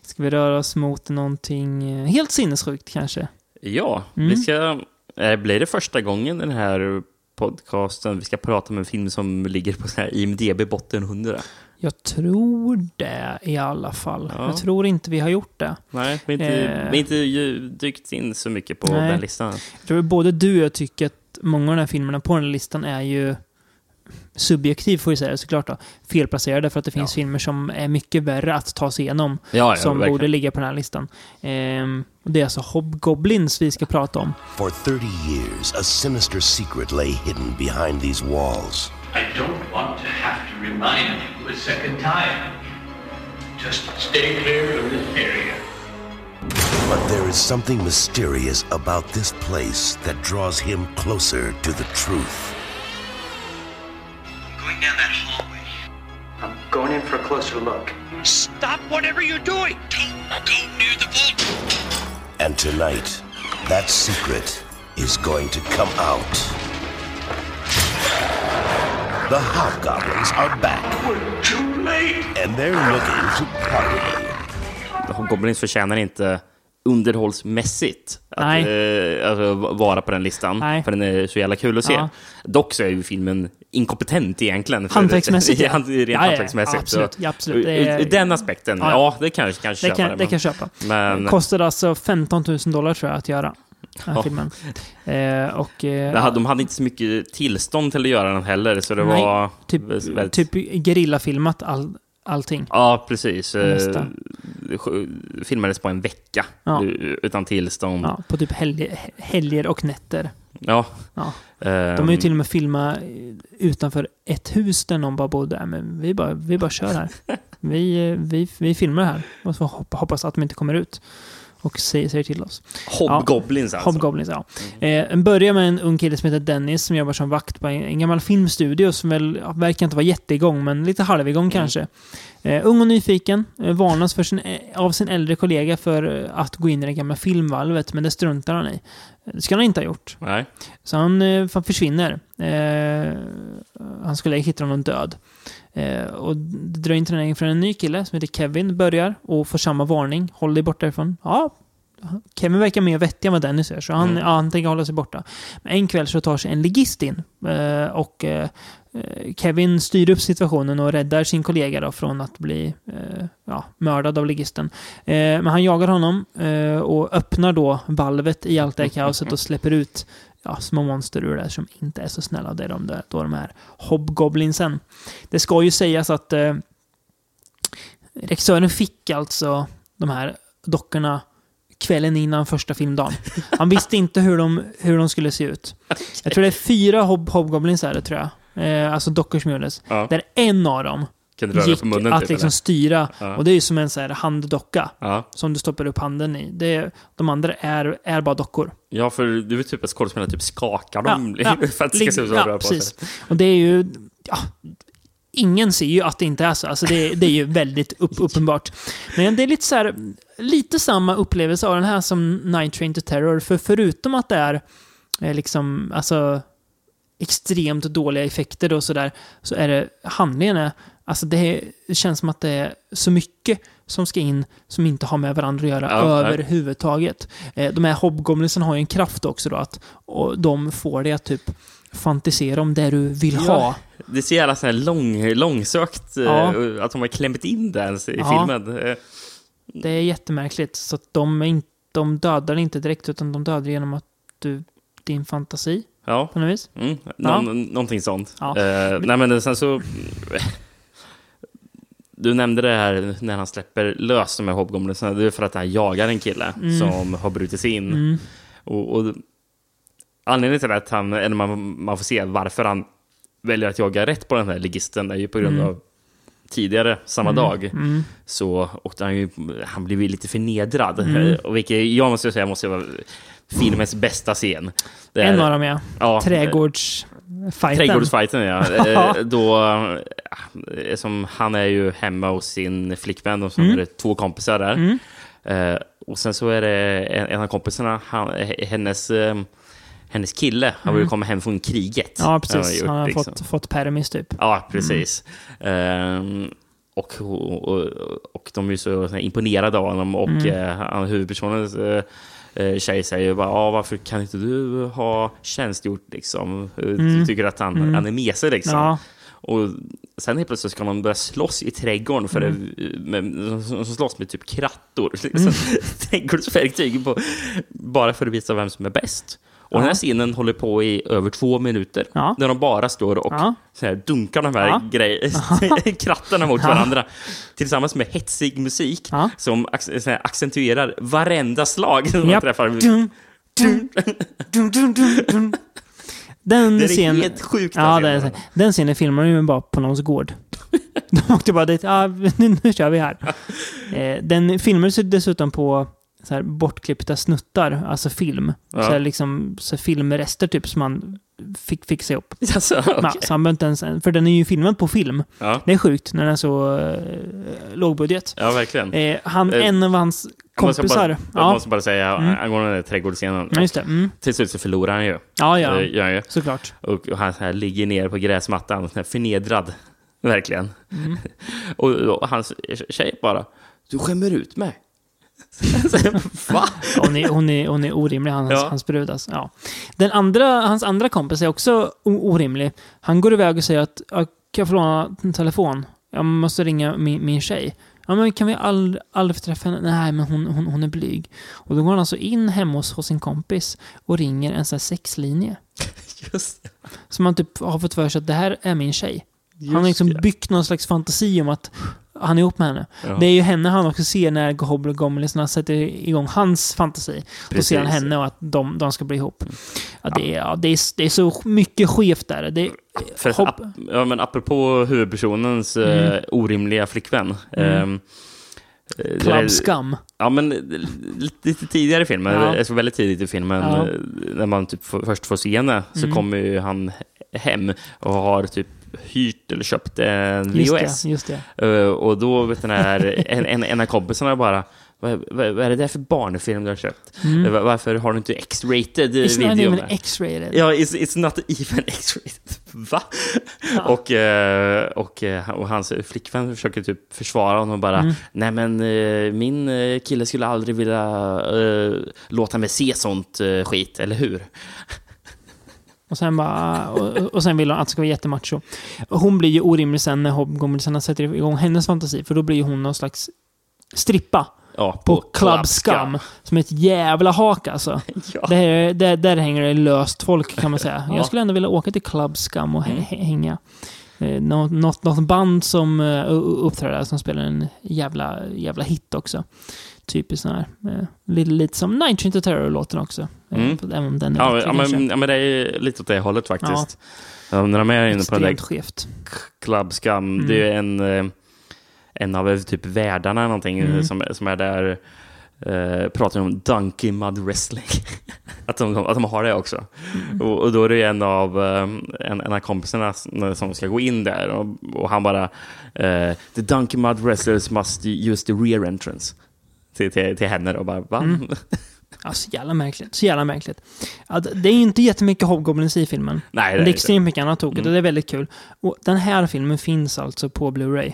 Speaker 1: ska vi röra oss mot någonting eh, helt sinnessjukt kanske?
Speaker 2: Ja,
Speaker 1: Mm.
Speaker 2: vi ska... eh, Blir det första gången den här podcasten vi ska prata om en film som ligger på så här IMDB botten 100?
Speaker 1: Jag tror det i alla fall.
Speaker 2: Ja.
Speaker 1: Jag tror inte vi har gjort det.
Speaker 2: Nej, vi har inte,
Speaker 1: Eh.
Speaker 2: vi inte dykt in så mycket på
Speaker 1: Nej.
Speaker 2: den listan.
Speaker 1: Jag tror både du och jag tycker att många av de här filmerna på den här listan är ju subjektiv får vi säga såklart då, felplacerade för att det finns filmer som är mycket värre att ta sig igenom.
Speaker 2: Ja, ja,
Speaker 1: som
Speaker 2: verkligen.
Speaker 1: borde ligga på den här listan. Ehm, det är alltså Hobgoblins vi ska prata om.
Speaker 12: For 30 years, a sinister secret lay hidden behind these walls.
Speaker 13: I don't want to have to remind you a second time. Just stay clear of this area.
Speaker 12: But there is something mysterious about this place that draws him closer to the truth.
Speaker 13: I'm going down that hallway.
Speaker 4: I'm going in for a closer look.
Speaker 13: Stop whatever you're doing. Don't go near the vault.
Speaker 12: And tonight, that secret is going to come out. The Hobgoblins are back.
Speaker 13: We're too late.
Speaker 12: And they're looking to party.
Speaker 2: Goblins förtjänar inte underhållsmässigt att
Speaker 1: Nej.
Speaker 2: eh, alltså, vara på den listan.
Speaker 1: Nej.
Speaker 2: För den är så jävla kul att se.
Speaker 1: Ja.
Speaker 2: Dock så är ju filmen inkompetent egentligen.
Speaker 1: Hantverksmässigt, *laughs* ja.
Speaker 2: Rent
Speaker 1: Ja,
Speaker 2: hantverksmässigt.
Speaker 1: ja, absolut,
Speaker 2: Så,
Speaker 1: ja, absolut. Det är-
Speaker 2: den aspekten,
Speaker 1: Ja,
Speaker 2: ja, det kan jag kanske
Speaker 1: Det
Speaker 2: köpa.
Speaker 1: kan, det kan jag köpa.
Speaker 2: Men
Speaker 1: Kostade alltså 15 000 dollar tror jag att göra. Den
Speaker 2: Ja.
Speaker 1: filmen. Eh, och, eh,
Speaker 2: de hade inte så mycket tillstånd till att göra den heller, så det
Speaker 1: Nej,
Speaker 2: var
Speaker 1: typ,
Speaker 2: väldigt...
Speaker 1: typ gerillafilmat all, allting.
Speaker 2: Ja, precis.
Speaker 1: Mesta.
Speaker 2: Eh, Filmades på en vecka
Speaker 1: Ja.
Speaker 2: utan tillstånd.
Speaker 1: Ja, på typ helger, helger och nätter.
Speaker 2: Ja.
Speaker 1: Ja.
Speaker 2: Ehm,
Speaker 1: De har ju till och med filmat utanför ett hus där någon bara bodde. "Nej, Men vi bara, vi bara kör här. *laughs* Vi, eh, vi, vi filmar här. Och så hopp- hoppas att de inte kommer ut. Och säger, säger till oss.
Speaker 2: Hobgoblins
Speaker 1: ja.
Speaker 2: alltså.
Speaker 1: Hobgoblins, ja. Eh, en börjar med en ung kille som heter Dennis som jobbar som vakt på en, en gammal filmstudio som väl ja, verkar inte vara jätteigång, men lite halvigång kanske. Eh, ung och nyfiken, eh, varnas för sin, eh, av sin äldre kollega för eh, att gå in i det gamla filmvalvet, men det struntar han i. Det ska han inte ha gjort.
Speaker 2: Nej.
Speaker 1: Så han eh, fan försvinner. Eh, hans kollega hittar honom död. Eh, och det dröjer inte länge förrän en ny kille som heter Kevin börjar och får samma varning. Håll dig borta ifrån. Ja, Kevin verkar mer vettig än vad Dennis är, så han,
Speaker 2: Mm.
Speaker 1: ja, han tänker hålla sig borta. Men en kväll så tar sig en ligist in eh, och eh, eh, Kevin styr upp situationen och räddar sin kollega då från att bli eh, ja, mördad av ligisten. Eh, men han jagar honom eh, och öppnar då valvet i allt det här kaoset och släpper ut ja, små monster ur där som inte är så snälla. Det är de där, då de här hobgoblinsen. Det ska ju sägas att eh, regissören fick alltså de här dockorna kvällen innan första filmdagen. Han visste inte hur de, hur de skulle se ut. Jag tror det är fyra hob hobgoblins är det, tror jag. Eh, alltså dockor som gjordes.
Speaker 2: Ja.
Speaker 1: Där en av dem
Speaker 2: Kan röra
Speaker 1: gick
Speaker 2: på munnen
Speaker 1: att
Speaker 2: typ,
Speaker 1: liksom
Speaker 2: eller?
Speaker 1: styra.
Speaker 2: Ja.
Speaker 1: Och det är ju som en så här handdocka.
Speaker 2: Ja.
Speaker 1: Som du stoppar upp handen i. Det, de andra är, är bara dockor.
Speaker 2: Ja, för du vet typ att skådespelare typ skakar dem
Speaker 1: Ja, ja.
Speaker 2: för att det ska se ut som
Speaker 1: Ja,
Speaker 2: rör på
Speaker 1: precis.
Speaker 2: sig.
Speaker 1: Och det är ju... Ingen ser ju att det inte är så. Alltså det, det är ju väldigt upp, uppenbart. Men det är lite så här, lite samma upplevelse av den här som Night Train to Terror. För förutom att det är eh, liksom, alltså extremt dåliga effekter och sådär, så är det handlingen är, alltså det, känns som att det är så mycket som ska in som inte har med varandra att göra
Speaker 2: Ja,
Speaker 1: överhuvudtaget. Eh, de här hobgoblinsen har ju en kraft också då, att och de får dig att typ fantisera om det du vill ha.
Speaker 2: Ja, det är så jävla så här lång, långsökt eh,
Speaker 1: Ja.
Speaker 2: att de har klämt in det ens i
Speaker 1: Ja.
Speaker 2: filmen. Eh,
Speaker 1: Det är jättemärkligt. Så de, inte, de dödar inte direkt, utan de dödar genom att du, din fantasi
Speaker 2: Ja,
Speaker 1: på något vis.
Speaker 2: mm,
Speaker 1: Ja.
Speaker 2: någon, någonting sånt.
Speaker 1: Ja.
Speaker 2: Eh, nej, men sen så... Du nämnde det här när han släpper lös de här hobgoblinsarna. Det är för att han jagar en kille
Speaker 1: Mm.
Speaker 2: som har brutit sig in.
Speaker 1: Mm.
Speaker 2: Och, och anledningen till att han, eller man, man får se varför han väljer att jaga rätt på den här ligisten är ju på grund
Speaker 1: Mm.
Speaker 2: av tidigare samma
Speaker 1: Mm,
Speaker 2: dag
Speaker 1: mm.
Speaker 2: så åkte han ju, han blev ju lite förnedrad.
Speaker 1: Mm.
Speaker 2: Och vilket jag måste säga måste vara filmens bästa scen. Det är-
Speaker 1: En av dem ja.
Speaker 2: Ja,
Speaker 1: Trädgårdsfighten.
Speaker 2: Trädgårdsfighten, ja. *laughs* Eh, Då, eh, som han är ju hemma hos sin flickvän och så
Speaker 1: Mm.
Speaker 2: är det två kompisar där.
Speaker 1: Mm.
Speaker 2: Eh, och sen så är det en, en av kompisarna, han, hennes, eh, hennes kille, han vill
Speaker 1: Mm.
Speaker 2: komma hem från kriget.
Speaker 1: Ja, precis.
Speaker 2: gjort,
Speaker 1: Han har
Speaker 2: liksom.
Speaker 1: fått, fått permis typ.
Speaker 2: Ja, precis. Ehm, och, och, och, och de är ju så, imponerade av honom och
Speaker 1: Mm.
Speaker 2: eh, eh, tjej säger ju bara ah, varför kan inte du ha tjänstgjort liksom? Du
Speaker 1: Mm.
Speaker 2: tycker att han,
Speaker 1: Mm.
Speaker 2: han är mesig liksom.
Speaker 1: Ja.
Speaker 2: Och sen helt plötsligt ska man börja slåss i trädgården för
Speaker 1: Mm.
Speaker 2: det, med, som, som slåss med typ krattor. *laughs* Liksom. Trädgårdsverktyg på, bara för att visa vem som är bäst. Och den här scenen håller på i över två minuter.
Speaker 1: Ja.
Speaker 2: Där de bara står och
Speaker 1: Ja.
Speaker 2: så här, dunkar de här
Speaker 1: Ja.
Speaker 2: grej- *laughs* krattarna mot varandra. Tillsammans med hetsig musik som här, accentuerar varenda slag som de träffar.
Speaker 1: Dun, dun, dun, dun, dun, dun. Den
Speaker 2: Det är
Speaker 1: scenen...
Speaker 2: helt sjukt,
Speaker 1: Ja,
Speaker 2: den scenen.
Speaker 1: den scenen filmar de ju bara på någons gård. *laughs* De åkte bara dit. Ja, nu, *laughs* nu kör vi här. Eh, den filmades dessutom på så här bortklippta snuttar, alltså film.
Speaker 2: Ja.
Speaker 1: Så här liksom så här filmrester typ som man fick fixa ihop.
Speaker 2: Alltså, okej.
Speaker 1: så han inte ens, för den är ju filmad på film.
Speaker 2: Ja.
Speaker 1: Det är sjukt när den är så eh, lågbudget.
Speaker 2: ja, verkligen.
Speaker 1: Eh, han,
Speaker 2: Eh,
Speaker 1: en av hans
Speaker 2: Jag måste
Speaker 1: kompisar.
Speaker 2: bara,
Speaker 1: ja.
Speaker 2: jag måste bara säga
Speaker 1: Mm.
Speaker 2: angående den där trädgårdsscenen.
Speaker 1: Ja, just det. Mm.
Speaker 2: Till slut så förlorar han ju.
Speaker 1: Ja, ja.
Speaker 2: Eh, gör ju.
Speaker 1: Såklart.
Speaker 2: Och, och han så här ligger ner på gräsmattan, här förnedrad. Verkligen.
Speaker 1: Mm. *laughs*
Speaker 2: och, och hans tjej bara, du skämmer ut mig. *laughs* Va?
Speaker 1: Hon är, hon är, hon är orimlig, hans,
Speaker 2: Ja.
Speaker 1: hans brud. Alltså. Ja. Den andra, hans andra kompis är också orimlig. Han går iväg och säger att "Ja, kan jag få låna en telefon? Jag måste ringa min, min tjej. Ja, men kan vi aldrig, aldrig träffa henne? Nej, men hon, hon, hon är blyg. Och då går han alltså in hemma hos, hos sin kompis och ringer en sån här sexlinje. *laughs*
Speaker 2: Just det.
Speaker 1: Som han typ har fått för sig att det här är min tjej. han har
Speaker 2: Just
Speaker 1: liksom byggt någon slags fantasi om att han är ihop med henne.
Speaker 2: Ja.
Speaker 1: Det är ju henne han också ser när Goblisarna sätter igång hans fantasi. Då ser han
Speaker 2: Precis.
Speaker 1: henne och att de, de ska bli ihop. Ja, det, är, ja, det, är, det är så mycket skevt där. Det,
Speaker 2: För,
Speaker 1: hopp-
Speaker 2: ja, men apropå huvudpersonens eh,
Speaker 1: Mm.
Speaker 2: orimliga flickvän.
Speaker 1: Mm.
Speaker 2: ehm, eh,
Speaker 1: Club Scum.
Speaker 2: Ja, men lite, lite tidigare i filmen,
Speaker 1: Ja.
Speaker 2: alltså väldigt tidigt i filmen,
Speaker 1: Ja.
Speaker 2: eh, när man typ först får se henne, så
Speaker 1: Mm.
Speaker 2: kommer ju han hem och har typ hyrt eller köpt en
Speaker 1: Just
Speaker 2: VHS.
Speaker 1: det, just det.
Speaker 2: Eh, och då vet den här, en, en, en av kompisarna bara, vad, vad, vad är det där för barnfilm du har köpt?
Speaker 1: Mm.
Speaker 2: Va- Varför har du inte X-rated eh,
Speaker 1: It's not
Speaker 2: video?
Speaker 1: even
Speaker 2: med?"
Speaker 1: X-rated.
Speaker 2: Ja, it's, it's not even X-rated. Va? Och, eh, och, eh, och hans flickvän försöker typ försvara honom och bara,
Speaker 1: Mm.
Speaker 2: nej men min kille skulle aldrig vilja eh, låta mig se sånt skit, eller hur?
Speaker 1: Och sen, bara, och, och sen vill hon att det ska vara jättemacho. Hon blir ju orimlig sen när Hobgoblins sätter igång hennes fantasi. För då blir hon någon slags strippa.
Speaker 2: Ja,
Speaker 1: På Club Scum. Som ett jävla hak alltså. *laughs*
Speaker 2: Ja.
Speaker 1: Det här, där, där hänger det löst folk kan man säga. *laughs*
Speaker 2: Ja.
Speaker 1: Jag skulle ändå vilja åka till Club Scum och
Speaker 2: Mm.
Speaker 1: hä- hänga. Eh, Något, något, något band som uh, uppträder där som spelar en jävla, jävla hit också. Typiskt sån här. eh, lite, lite som Night Terror-låten också. Eh,
Speaker 2: Mm.
Speaker 1: Om den är
Speaker 2: Ja,
Speaker 1: bättre
Speaker 2: ja, men, ja, men det är lite åt det hållet faktiskt. Ja. när de är inne på den där
Speaker 1: skevt.
Speaker 2: Club Scum,
Speaker 1: Mm.
Speaker 2: det är en, eh, en av eh, typ värdarna någonting eh,
Speaker 1: Mm.
Speaker 2: som, som är där, eh, pratar om Donkey Mud Wrestling. *laughs* att, de, att de har det också.
Speaker 1: Mm.
Speaker 2: Och, och då är det en av, eh, en, en av kompisarna som som ska gå in där och, och han bara eh, The Donkey Mud Wrestlers must use the rear entrance. Till, till, till henne och bara, va?
Speaker 1: Mm. *laughs* Ja, så jävla märkligt. Så jävla märkligt. Ja, det är inte jättemycket Hobgoblins i filmen.
Speaker 2: Nej, det
Speaker 1: det
Speaker 2: är
Speaker 1: är extremt mycket annat tokigt
Speaker 2: Mm.
Speaker 1: och det är väldigt kul. Och den här filmen finns alltså på Blu-ray.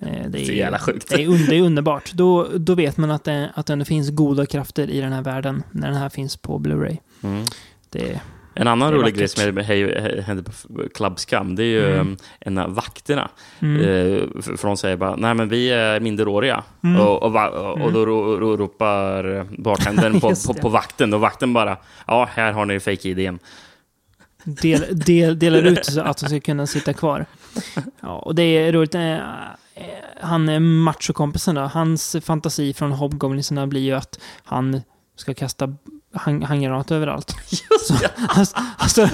Speaker 1: Eh, Det är,
Speaker 2: Så jävla sjukt.
Speaker 1: Det är, un- det är underbart. Då, då vet man att det, att det ändå finns goda krafter i den här världen när den här finns på Blu-ray.
Speaker 2: Mm.
Speaker 1: Det,
Speaker 2: En annan rolig grej som hände på Club Scum, det är ju
Speaker 1: Mm.
Speaker 2: um, en av vakterna.
Speaker 1: Mm.
Speaker 2: Eh, för de säger bara, nej men vi är minderåriga.
Speaker 1: Mm.
Speaker 2: Och, och, och
Speaker 1: Mm.
Speaker 2: då ro, ro, ropar bartendern *laughs* på, på, på vakten, och vakten bara, ja här har ni fake-id.
Speaker 1: del, del, delar ut så *laughs* att de ska kunna sitta kvar. Ja, och det är roligt. eh, eh, Han är machokompisen då. Hans fantasi från Hobgoblinsarna blir ju att han ska kasta hang- handgranater överallt. *laughs* Så han, han, står,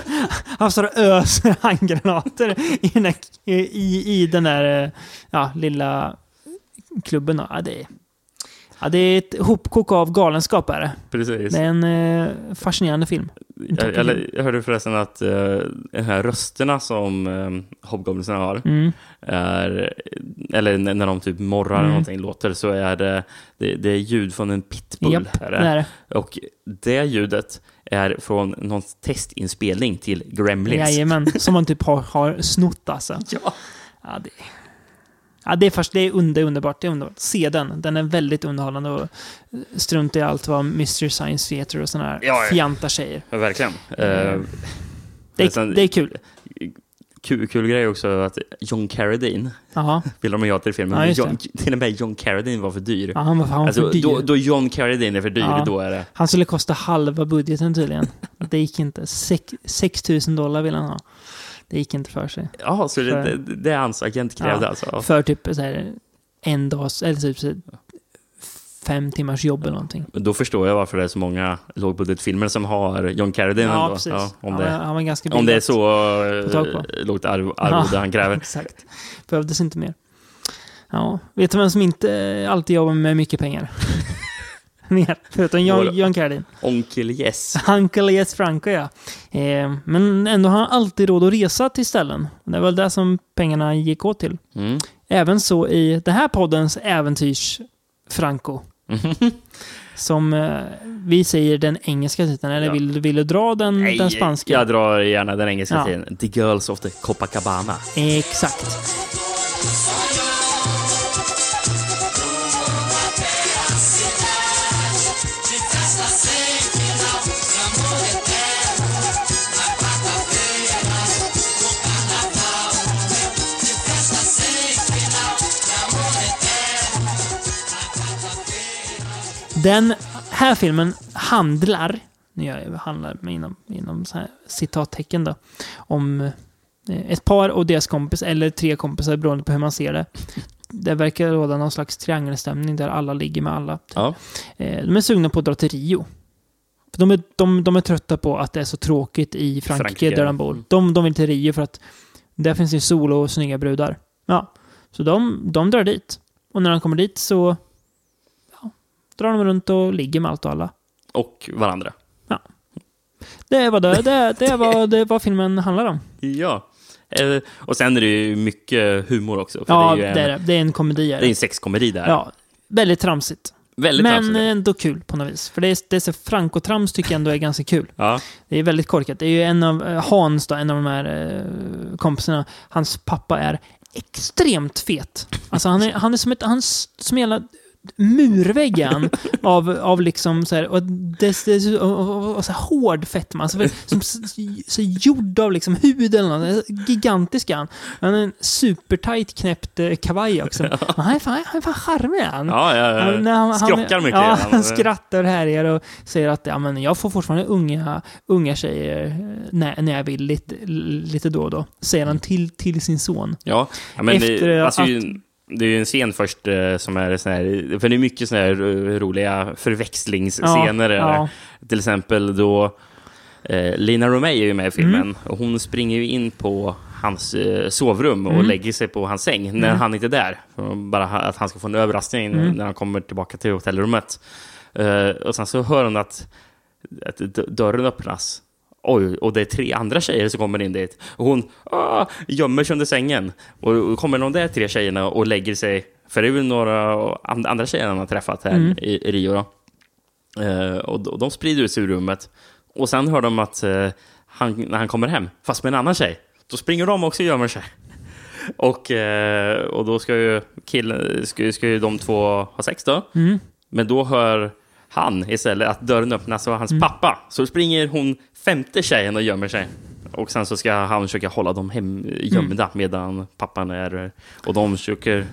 Speaker 1: han står och öser handgranater i den där, i, i den där eh, ja, lilla klubben. Ja, det, ja, det är ett hopkok av galenskap. Är det.
Speaker 2: Precis.
Speaker 1: det är en eh, fascinerande film.
Speaker 2: Jag, jag, jag hörde förresten att uh, de här rösterna som um, hobgoblinsarna har,
Speaker 1: Mm.
Speaker 2: är, eller när de typ morrar eller
Speaker 1: Mm.
Speaker 2: någonting låter, så är det, det, det är ljud från en pitbull.
Speaker 1: Japp,
Speaker 2: är
Speaker 1: det är det.
Speaker 2: Och det ljudet är från någon testinspelning till Gremlins.
Speaker 1: Jajamän, som man typ har, har snott alltså. *laughs*
Speaker 2: Ja.
Speaker 1: Ja, det, ja, det är först, det är under, underbart. Det är underbart. Se den. Den är väldigt underhållande och strunta i allt vad Mr. Science Theater och sådana här
Speaker 2: Ja, ja.
Speaker 1: fjanta säger.
Speaker 2: Ja, verkligen.
Speaker 1: Mm.
Speaker 2: Eh,
Speaker 1: Det, är- det är kul.
Speaker 2: Kul, kul grej också att John Carradine
Speaker 1: Jaha. *laughs*
Speaker 2: vill de ja till filmen.
Speaker 1: Ja,
Speaker 2: John, *laughs* till och med John Carradine var för dyr.
Speaker 1: Ja, han var, han var
Speaker 2: alltså,
Speaker 1: för dyr.
Speaker 2: Då, då John Carradine är för dyr,
Speaker 1: Ja.
Speaker 2: då är det...
Speaker 1: Han skulle kosta halva budgeten tydligen. Det gick inte. Sex- 6 000 dollar vill han ha. Det gick inte för sig.
Speaker 2: Ja, så det,
Speaker 1: För-
Speaker 2: det, det är hans agent krävde
Speaker 1: Ja,
Speaker 2: alltså.
Speaker 1: För typ så här, en dags, eller typ så här, fem timmars jobb eller någonting.
Speaker 2: Men Då förstår jag varför det är så många lågbudgetfilmer som har John Carradine
Speaker 1: Ja,
Speaker 2: ändå.
Speaker 1: precis.
Speaker 2: Ja, om,
Speaker 1: Han
Speaker 2: det,
Speaker 1: var- han var ganska
Speaker 2: om det är så eh, lågt arv, arvode han kräver. *laughs*
Speaker 1: Exakt. Behövdes inte mer. Ja, vet du vem som inte alltid jobbar med mycket pengar? *laughs* *laughs* mer, förutom John, John Carradine.
Speaker 2: Onkel Yes. *laughs*
Speaker 1: Uncle Yes Franco, ja. Eh, men ändå har han alltid råd att resa till ställen. Det var det som pengarna gick åt till.
Speaker 2: Mm.
Speaker 1: Även så i den här poddens äventyrs Franco. *laughs* Som eh, vi säger den engelska titeln, eller
Speaker 2: Ja.
Speaker 1: vill, vill du dra den, den spanska?
Speaker 2: Jag drar gärna den engelska
Speaker 1: Ja.
Speaker 2: titeln. The Girls of the Copacabana.
Speaker 1: Exakt. Den här filmen handlar, nu gör jag handlar med inom, inom så här citattecken då, om eh, ett par och deras kompis, eller tre kompisar beroende på hur man ser det. Det verkar råda någon slags triangelstämning där alla ligger med alla.
Speaker 2: Ja.
Speaker 1: Eh, De är sugna på att dra till Rio. För De är, de, de är trötta på att det är så tråkigt i Frankrike,
Speaker 2: Frankrike,
Speaker 1: där de bor. De, de vill till Rio för att där finns det sol och snygga brudar. Ja. Så de, de drar dit. Och när de kommer dit så drar de runt och ligger med allt och alla.
Speaker 2: Och varandra.
Speaker 1: Det var det, det, det, var, det var filmen handlar om.
Speaker 2: Ja. Eh, Och sen är det ju mycket humor också.
Speaker 1: Ja,
Speaker 2: det är en,
Speaker 1: det är det. Det är en komedi. är
Speaker 2: det är en sexkomedi där.
Speaker 1: Ja, väldigt tramsigt.
Speaker 2: Väldigt
Speaker 1: Men
Speaker 2: tramsigt.
Speaker 1: ändå kul på något vis. För det är, det är så Franco-trams tycker jag ändå är ganska kul.
Speaker 2: Ja.
Speaker 1: Det är väldigt korkat. Det är ju en av eh, Hans, då, en av de här eh, kompisarna, hans pappa är extremt fet. Alltså han är, han är som ett, han som en jävla murvägg är han, av, av liksom så här, och det, det, och, och, så här hård fetma. För- som så gjord av liksom hud eller något. Gigantisk han. Han har en supertight knäppt eh, kavaj också. *laughs* Han är fan, han är fan charmig han.
Speaker 2: Ja, ja, ja.
Speaker 1: Han- han-
Speaker 2: Skrockar mycket.
Speaker 1: Ja,
Speaker 2: Han-
Speaker 1: skrattar och härjar och säger att ja, men jag får fortfarande unga, unga tjejer eh, när, när jag vill lite, lite då och då. Säger han till, till sin son.
Speaker 2: Ja, men
Speaker 1: Efter
Speaker 2: det, alltså,
Speaker 1: att-
Speaker 2: det är ju en scen först eh, som är sån här, för det är mycket såna här eh, roliga förväxlingsscener.
Speaker 1: Ja, ja.
Speaker 2: Till exempel då eh, Lina Romay är ju med i filmen
Speaker 1: Mm.
Speaker 2: och hon springer ju in på hans eh, sovrum och
Speaker 1: Mm.
Speaker 2: lägger sig på hans säng när
Speaker 1: Mm.
Speaker 2: han inte är där. Bara att han ska få en överraskning
Speaker 1: Mm.
Speaker 2: när han kommer tillbaka till hotellrummet. Eh, och sen så hör hon att, att dörren öppnas. Oj, och det är tre andra tjejer som kommer in dit. Och hon ah, gömmer sig under sängen. Och kommer de där tre tjejerna och lägger sig, för det är väl några and- andra tjejer han har träffat här
Speaker 1: Mm.
Speaker 2: i, i Rio. Eh, och, de sprider ut sig ur rummet. Och sen hör de att eh, han, när han kommer hem, fast med en annan tjej, då springer de också och gömmer sig. *laughs* Och, eh, och då ska ju, killen, ska, ju- ska ju de två ha sex då.
Speaker 1: Mm.
Speaker 2: Men då hör han istället att dörren öppnas och hans
Speaker 1: Mm.
Speaker 2: pappa. Så springer hon femte tjejen och gömmer sig. Och sen så ska han försöka hålla dem hem, gömda medan pappan är... Och de försöker...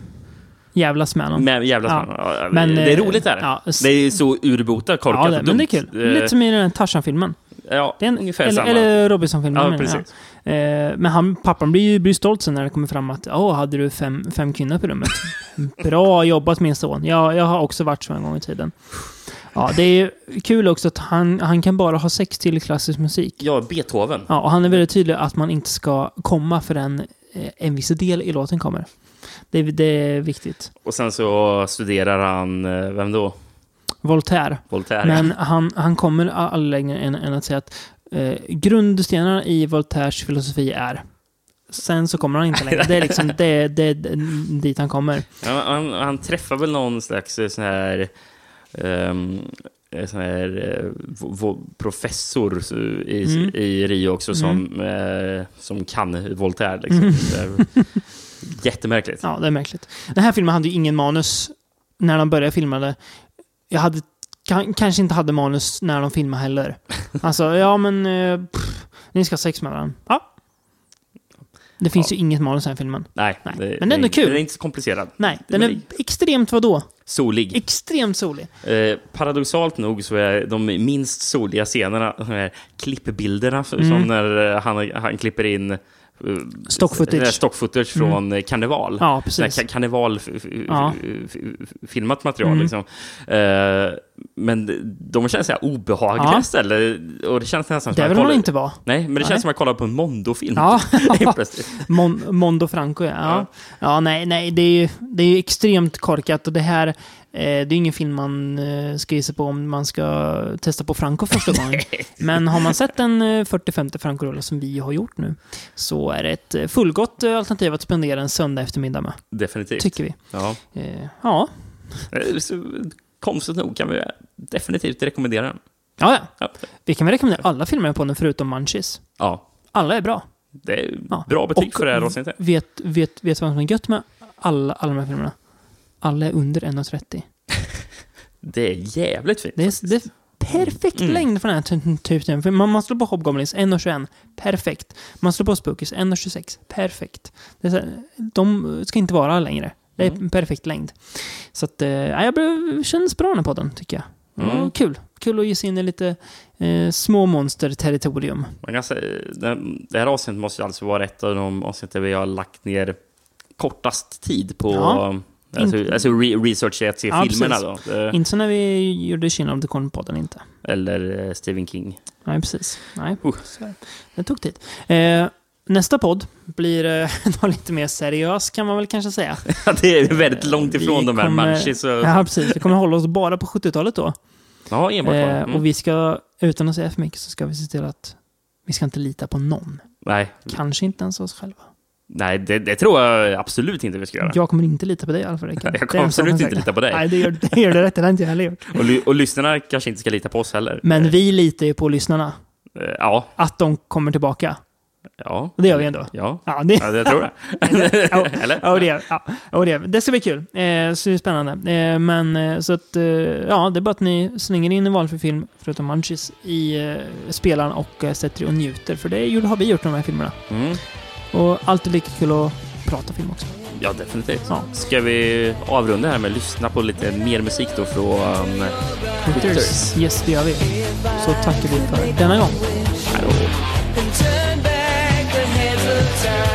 Speaker 1: Jävlas med honom.
Speaker 2: Med, jävlas
Speaker 1: Ja.
Speaker 2: med honom. Ja,
Speaker 1: Men,
Speaker 2: det är
Speaker 1: eh,
Speaker 2: roligt där.
Speaker 1: ja,
Speaker 2: det är så urbota korkat
Speaker 1: Ja, det,
Speaker 2: och
Speaker 1: men det är
Speaker 2: dumt.
Speaker 1: kul.
Speaker 2: Eh,
Speaker 1: Lite som i den här Tarzan-filmen.
Speaker 2: Ja,
Speaker 1: Det är en,
Speaker 2: ungefär
Speaker 1: eller,
Speaker 2: samma.
Speaker 1: eller Robinson-filmen.
Speaker 2: Ja,
Speaker 1: jag.
Speaker 2: precis.
Speaker 1: Eh, men han, pappan blir ju blir stolt sen när det kommer fram att åh, hade du fem, fem kvinnor på rummet? *laughs* Bra jobbat min son. Ja, jag har också varit så en gång i tiden. Ja, det är kul också att han, han kan bara ha sex till klassisk musik.
Speaker 2: Ja, Beethoven.
Speaker 1: Ja, och han är väldigt tydlig att man inte ska komma förrän eh, en viss del i låten kommer. Det, är- det är viktigt.
Speaker 2: Och sen så studerar han, eh, vem då?
Speaker 1: Voltaire.
Speaker 2: Voltaire.
Speaker 1: Men han, han kommer aldrig längre än, än att säga att eh, grundstenarna i Voltaires filosofi är. Sen så kommer han inte längre. Det är liksom *laughs* det, det, det, dit han kommer.
Speaker 2: Ja, han, han träffar väl någon slags eh, sån här, sån här eh, professor i,
Speaker 1: Mm.
Speaker 2: i Rio också som, eh, som kan Voltaire. Liksom.
Speaker 1: Mm.
Speaker 2: Det är *laughs* jättemärkligt.
Speaker 1: Ja, det är märkligt. Den här filmen hade ju ingen manus när de började filma det. Jag hade kan, kanske inte hade manus när de filmade heller. *laughs* Alltså, ja men... Eh, pff, ni ska ha sex med varandra. Ja. Det finns ju inget manus i den här filmen.
Speaker 2: Nej, Det,
Speaker 1: Men den är
Speaker 2: det,
Speaker 1: kul.
Speaker 2: Den är inte så komplicerad.
Speaker 1: Nej, den
Speaker 2: är
Speaker 1: är extremt vadå?
Speaker 2: Solig.
Speaker 1: Extremt solig.
Speaker 2: Eh, paradoxalt nog så är de minst soliga scenerna de här klippbilderna som
Speaker 1: Mm.
Speaker 2: när eh, han, han klipper in eh,
Speaker 1: Stock footage.
Speaker 2: stock footage
Speaker 1: Mm.
Speaker 2: från eh, karneval.
Speaker 1: Ja, precis.
Speaker 2: Sån här ka- Karneval f- f-
Speaker 1: Ja.
Speaker 2: material.
Speaker 1: Mm.
Speaker 2: Liksom. Eh, men de känns så här obehagliga
Speaker 1: Ja.
Speaker 2: ställen. Och det känns nästan som
Speaker 1: Det vill man
Speaker 2: kollar-
Speaker 1: inte vara.
Speaker 2: Nej, men det
Speaker 1: Nej.
Speaker 2: känns som att jag kollar på en Mondo-film.
Speaker 1: Ja. *laughs* *laughs* Mon Mondo Franco, ja. ja. Ja, nej, nej, det är ju det är extremt korkat och det här, eh, det är ingen film man eh, ska sig på om man ska testa på Franco första gången. *laughs* Men har man sett en eh, 40-50 Franco-rulle som vi har gjort nu, så är det ett eh, fullgott eh, alternativ att spendera en söndag eftermiddag med.
Speaker 2: Definitivt.
Speaker 1: Tycker vi.
Speaker 2: Ja.
Speaker 1: Eh, ja.
Speaker 2: Konstigt nog kan vi definitivt rekommendera den.
Speaker 1: Ja, ja. Vi kan väl rekommendera alla filmer på den förutom Munchies.
Speaker 2: Ja.
Speaker 1: Alla är bra.
Speaker 2: Det är
Speaker 1: Ja.
Speaker 2: bra betyg
Speaker 1: Och
Speaker 2: för det här avsnittet.
Speaker 1: Vet, vet, vet vad som är gött med alla, alla de här filmerna? Alla är under 1,30. *laughs*
Speaker 2: Det är jävligt fint.
Speaker 1: Det är, det är perfekt
Speaker 2: Mm.
Speaker 1: längd för den här ty- typen. För man, man slår på Hobgoblins 1,21. Perfekt. Man slår på Spookies 1,26. Perfekt. Det är så, här, de ska inte vara längre. Det är
Speaker 2: Mm.
Speaker 1: en perfekt längd. Så att, eh, ja, jag blev, kändes bra den podden, tycker jag. Ja,
Speaker 2: Mm.
Speaker 1: Kul. Kul att ge sig in i lite eh, små monster-territorium.
Speaker 2: Man kan säga, det här avsnittet måste ju alltså vara ett av de avsnitt där vi har lagt ner kortast tid på
Speaker 1: Ja.
Speaker 2: alltså,
Speaker 1: Inte-
Speaker 2: alltså re research i att se
Speaker 1: Ja,
Speaker 2: filmerna.
Speaker 1: precis.
Speaker 2: Då. Det,
Speaker 1: Inte så när vi gjorde Children of the Corn-podden, inte.
Speaker 2: Eller eh, Stephen King.
Speaker 1: Nej, precis. Nej,
Speaker 2: Uh.
Speaker 1: det tog tid. Eh, nästa podd blir eh, *laughs* lite mer seriös, kan man väl kanske säga. *laughs*
Speaker 2: det är väldigt långt ifrån
Speaker 1: Vi
Speaker 2: de här. Och,
Speaker 1: Ja, precis. Vi kommer hålla oss bara på 70-talet då.
Speaker 2: ja, enbart.
Speaker 1: Eh,
Speaker 2: Mm.
Speaker 1: och vi ska, utan att säga för mycket, så ska vi se till att vi ska inte lita på någon.
Speaker 2: Nej,
Speaker 1: Kanske inte ens oss själva.
Speaker 2: nej det, det tror jag absolut inte vi ska göra.
Speaker 1: Jag kommer inte lita på dig, Rickard. *laughs*
Speaker 2: Jag
Speaker 1: är
Speaker 2: kommer absolut
Speaker 1: jag
Speaker 2: inte lita på dig.
Speaker 1: Nej, det gör, det gör du rätt. Det har inte jag heller gjort.
Speaker 2: Och, ly- och lyssnarna kanske inte ska lita på oss heller.
Speaker 1: Men vi litar ju på lyssnarna.
Speaker 2: Eh, Ja,
Speaker 1: Att de kommer tillbaka.
Speaker 2: Ja.
Speaker 1: Det gör vi ändå.
Speaker 2: Ja,
Speaker 1: Ja, det,
Speaker 2: ja jag *laughs* tror det.
Speaker 1: ja,
Speaker 2: Eller?
Speaker 1: Ja, det, är, ja, ja, det, det ska bli kul. Eh, så det är spännande. Eh, men eh, så att, eh, ja, det är bara att ni slänger in en valfri film, förutom Munchies, i eh, spelaren och eh, sätter er och njuter. För det har vi gjort de här filmerna.
Speaker 2: Mm.
Speaker 1: Och alltid lika kul att prata film också.
Speaker 2: Ja, definitivt.
Speaker 1: Ja.
Speaker 2: Ska vi avrunda här med att lyssna på lite mer musik då från
Speaker 1: Hooters. Yes, det gör vi. Så tackar vi för denna gång.
Speaker 11: Until down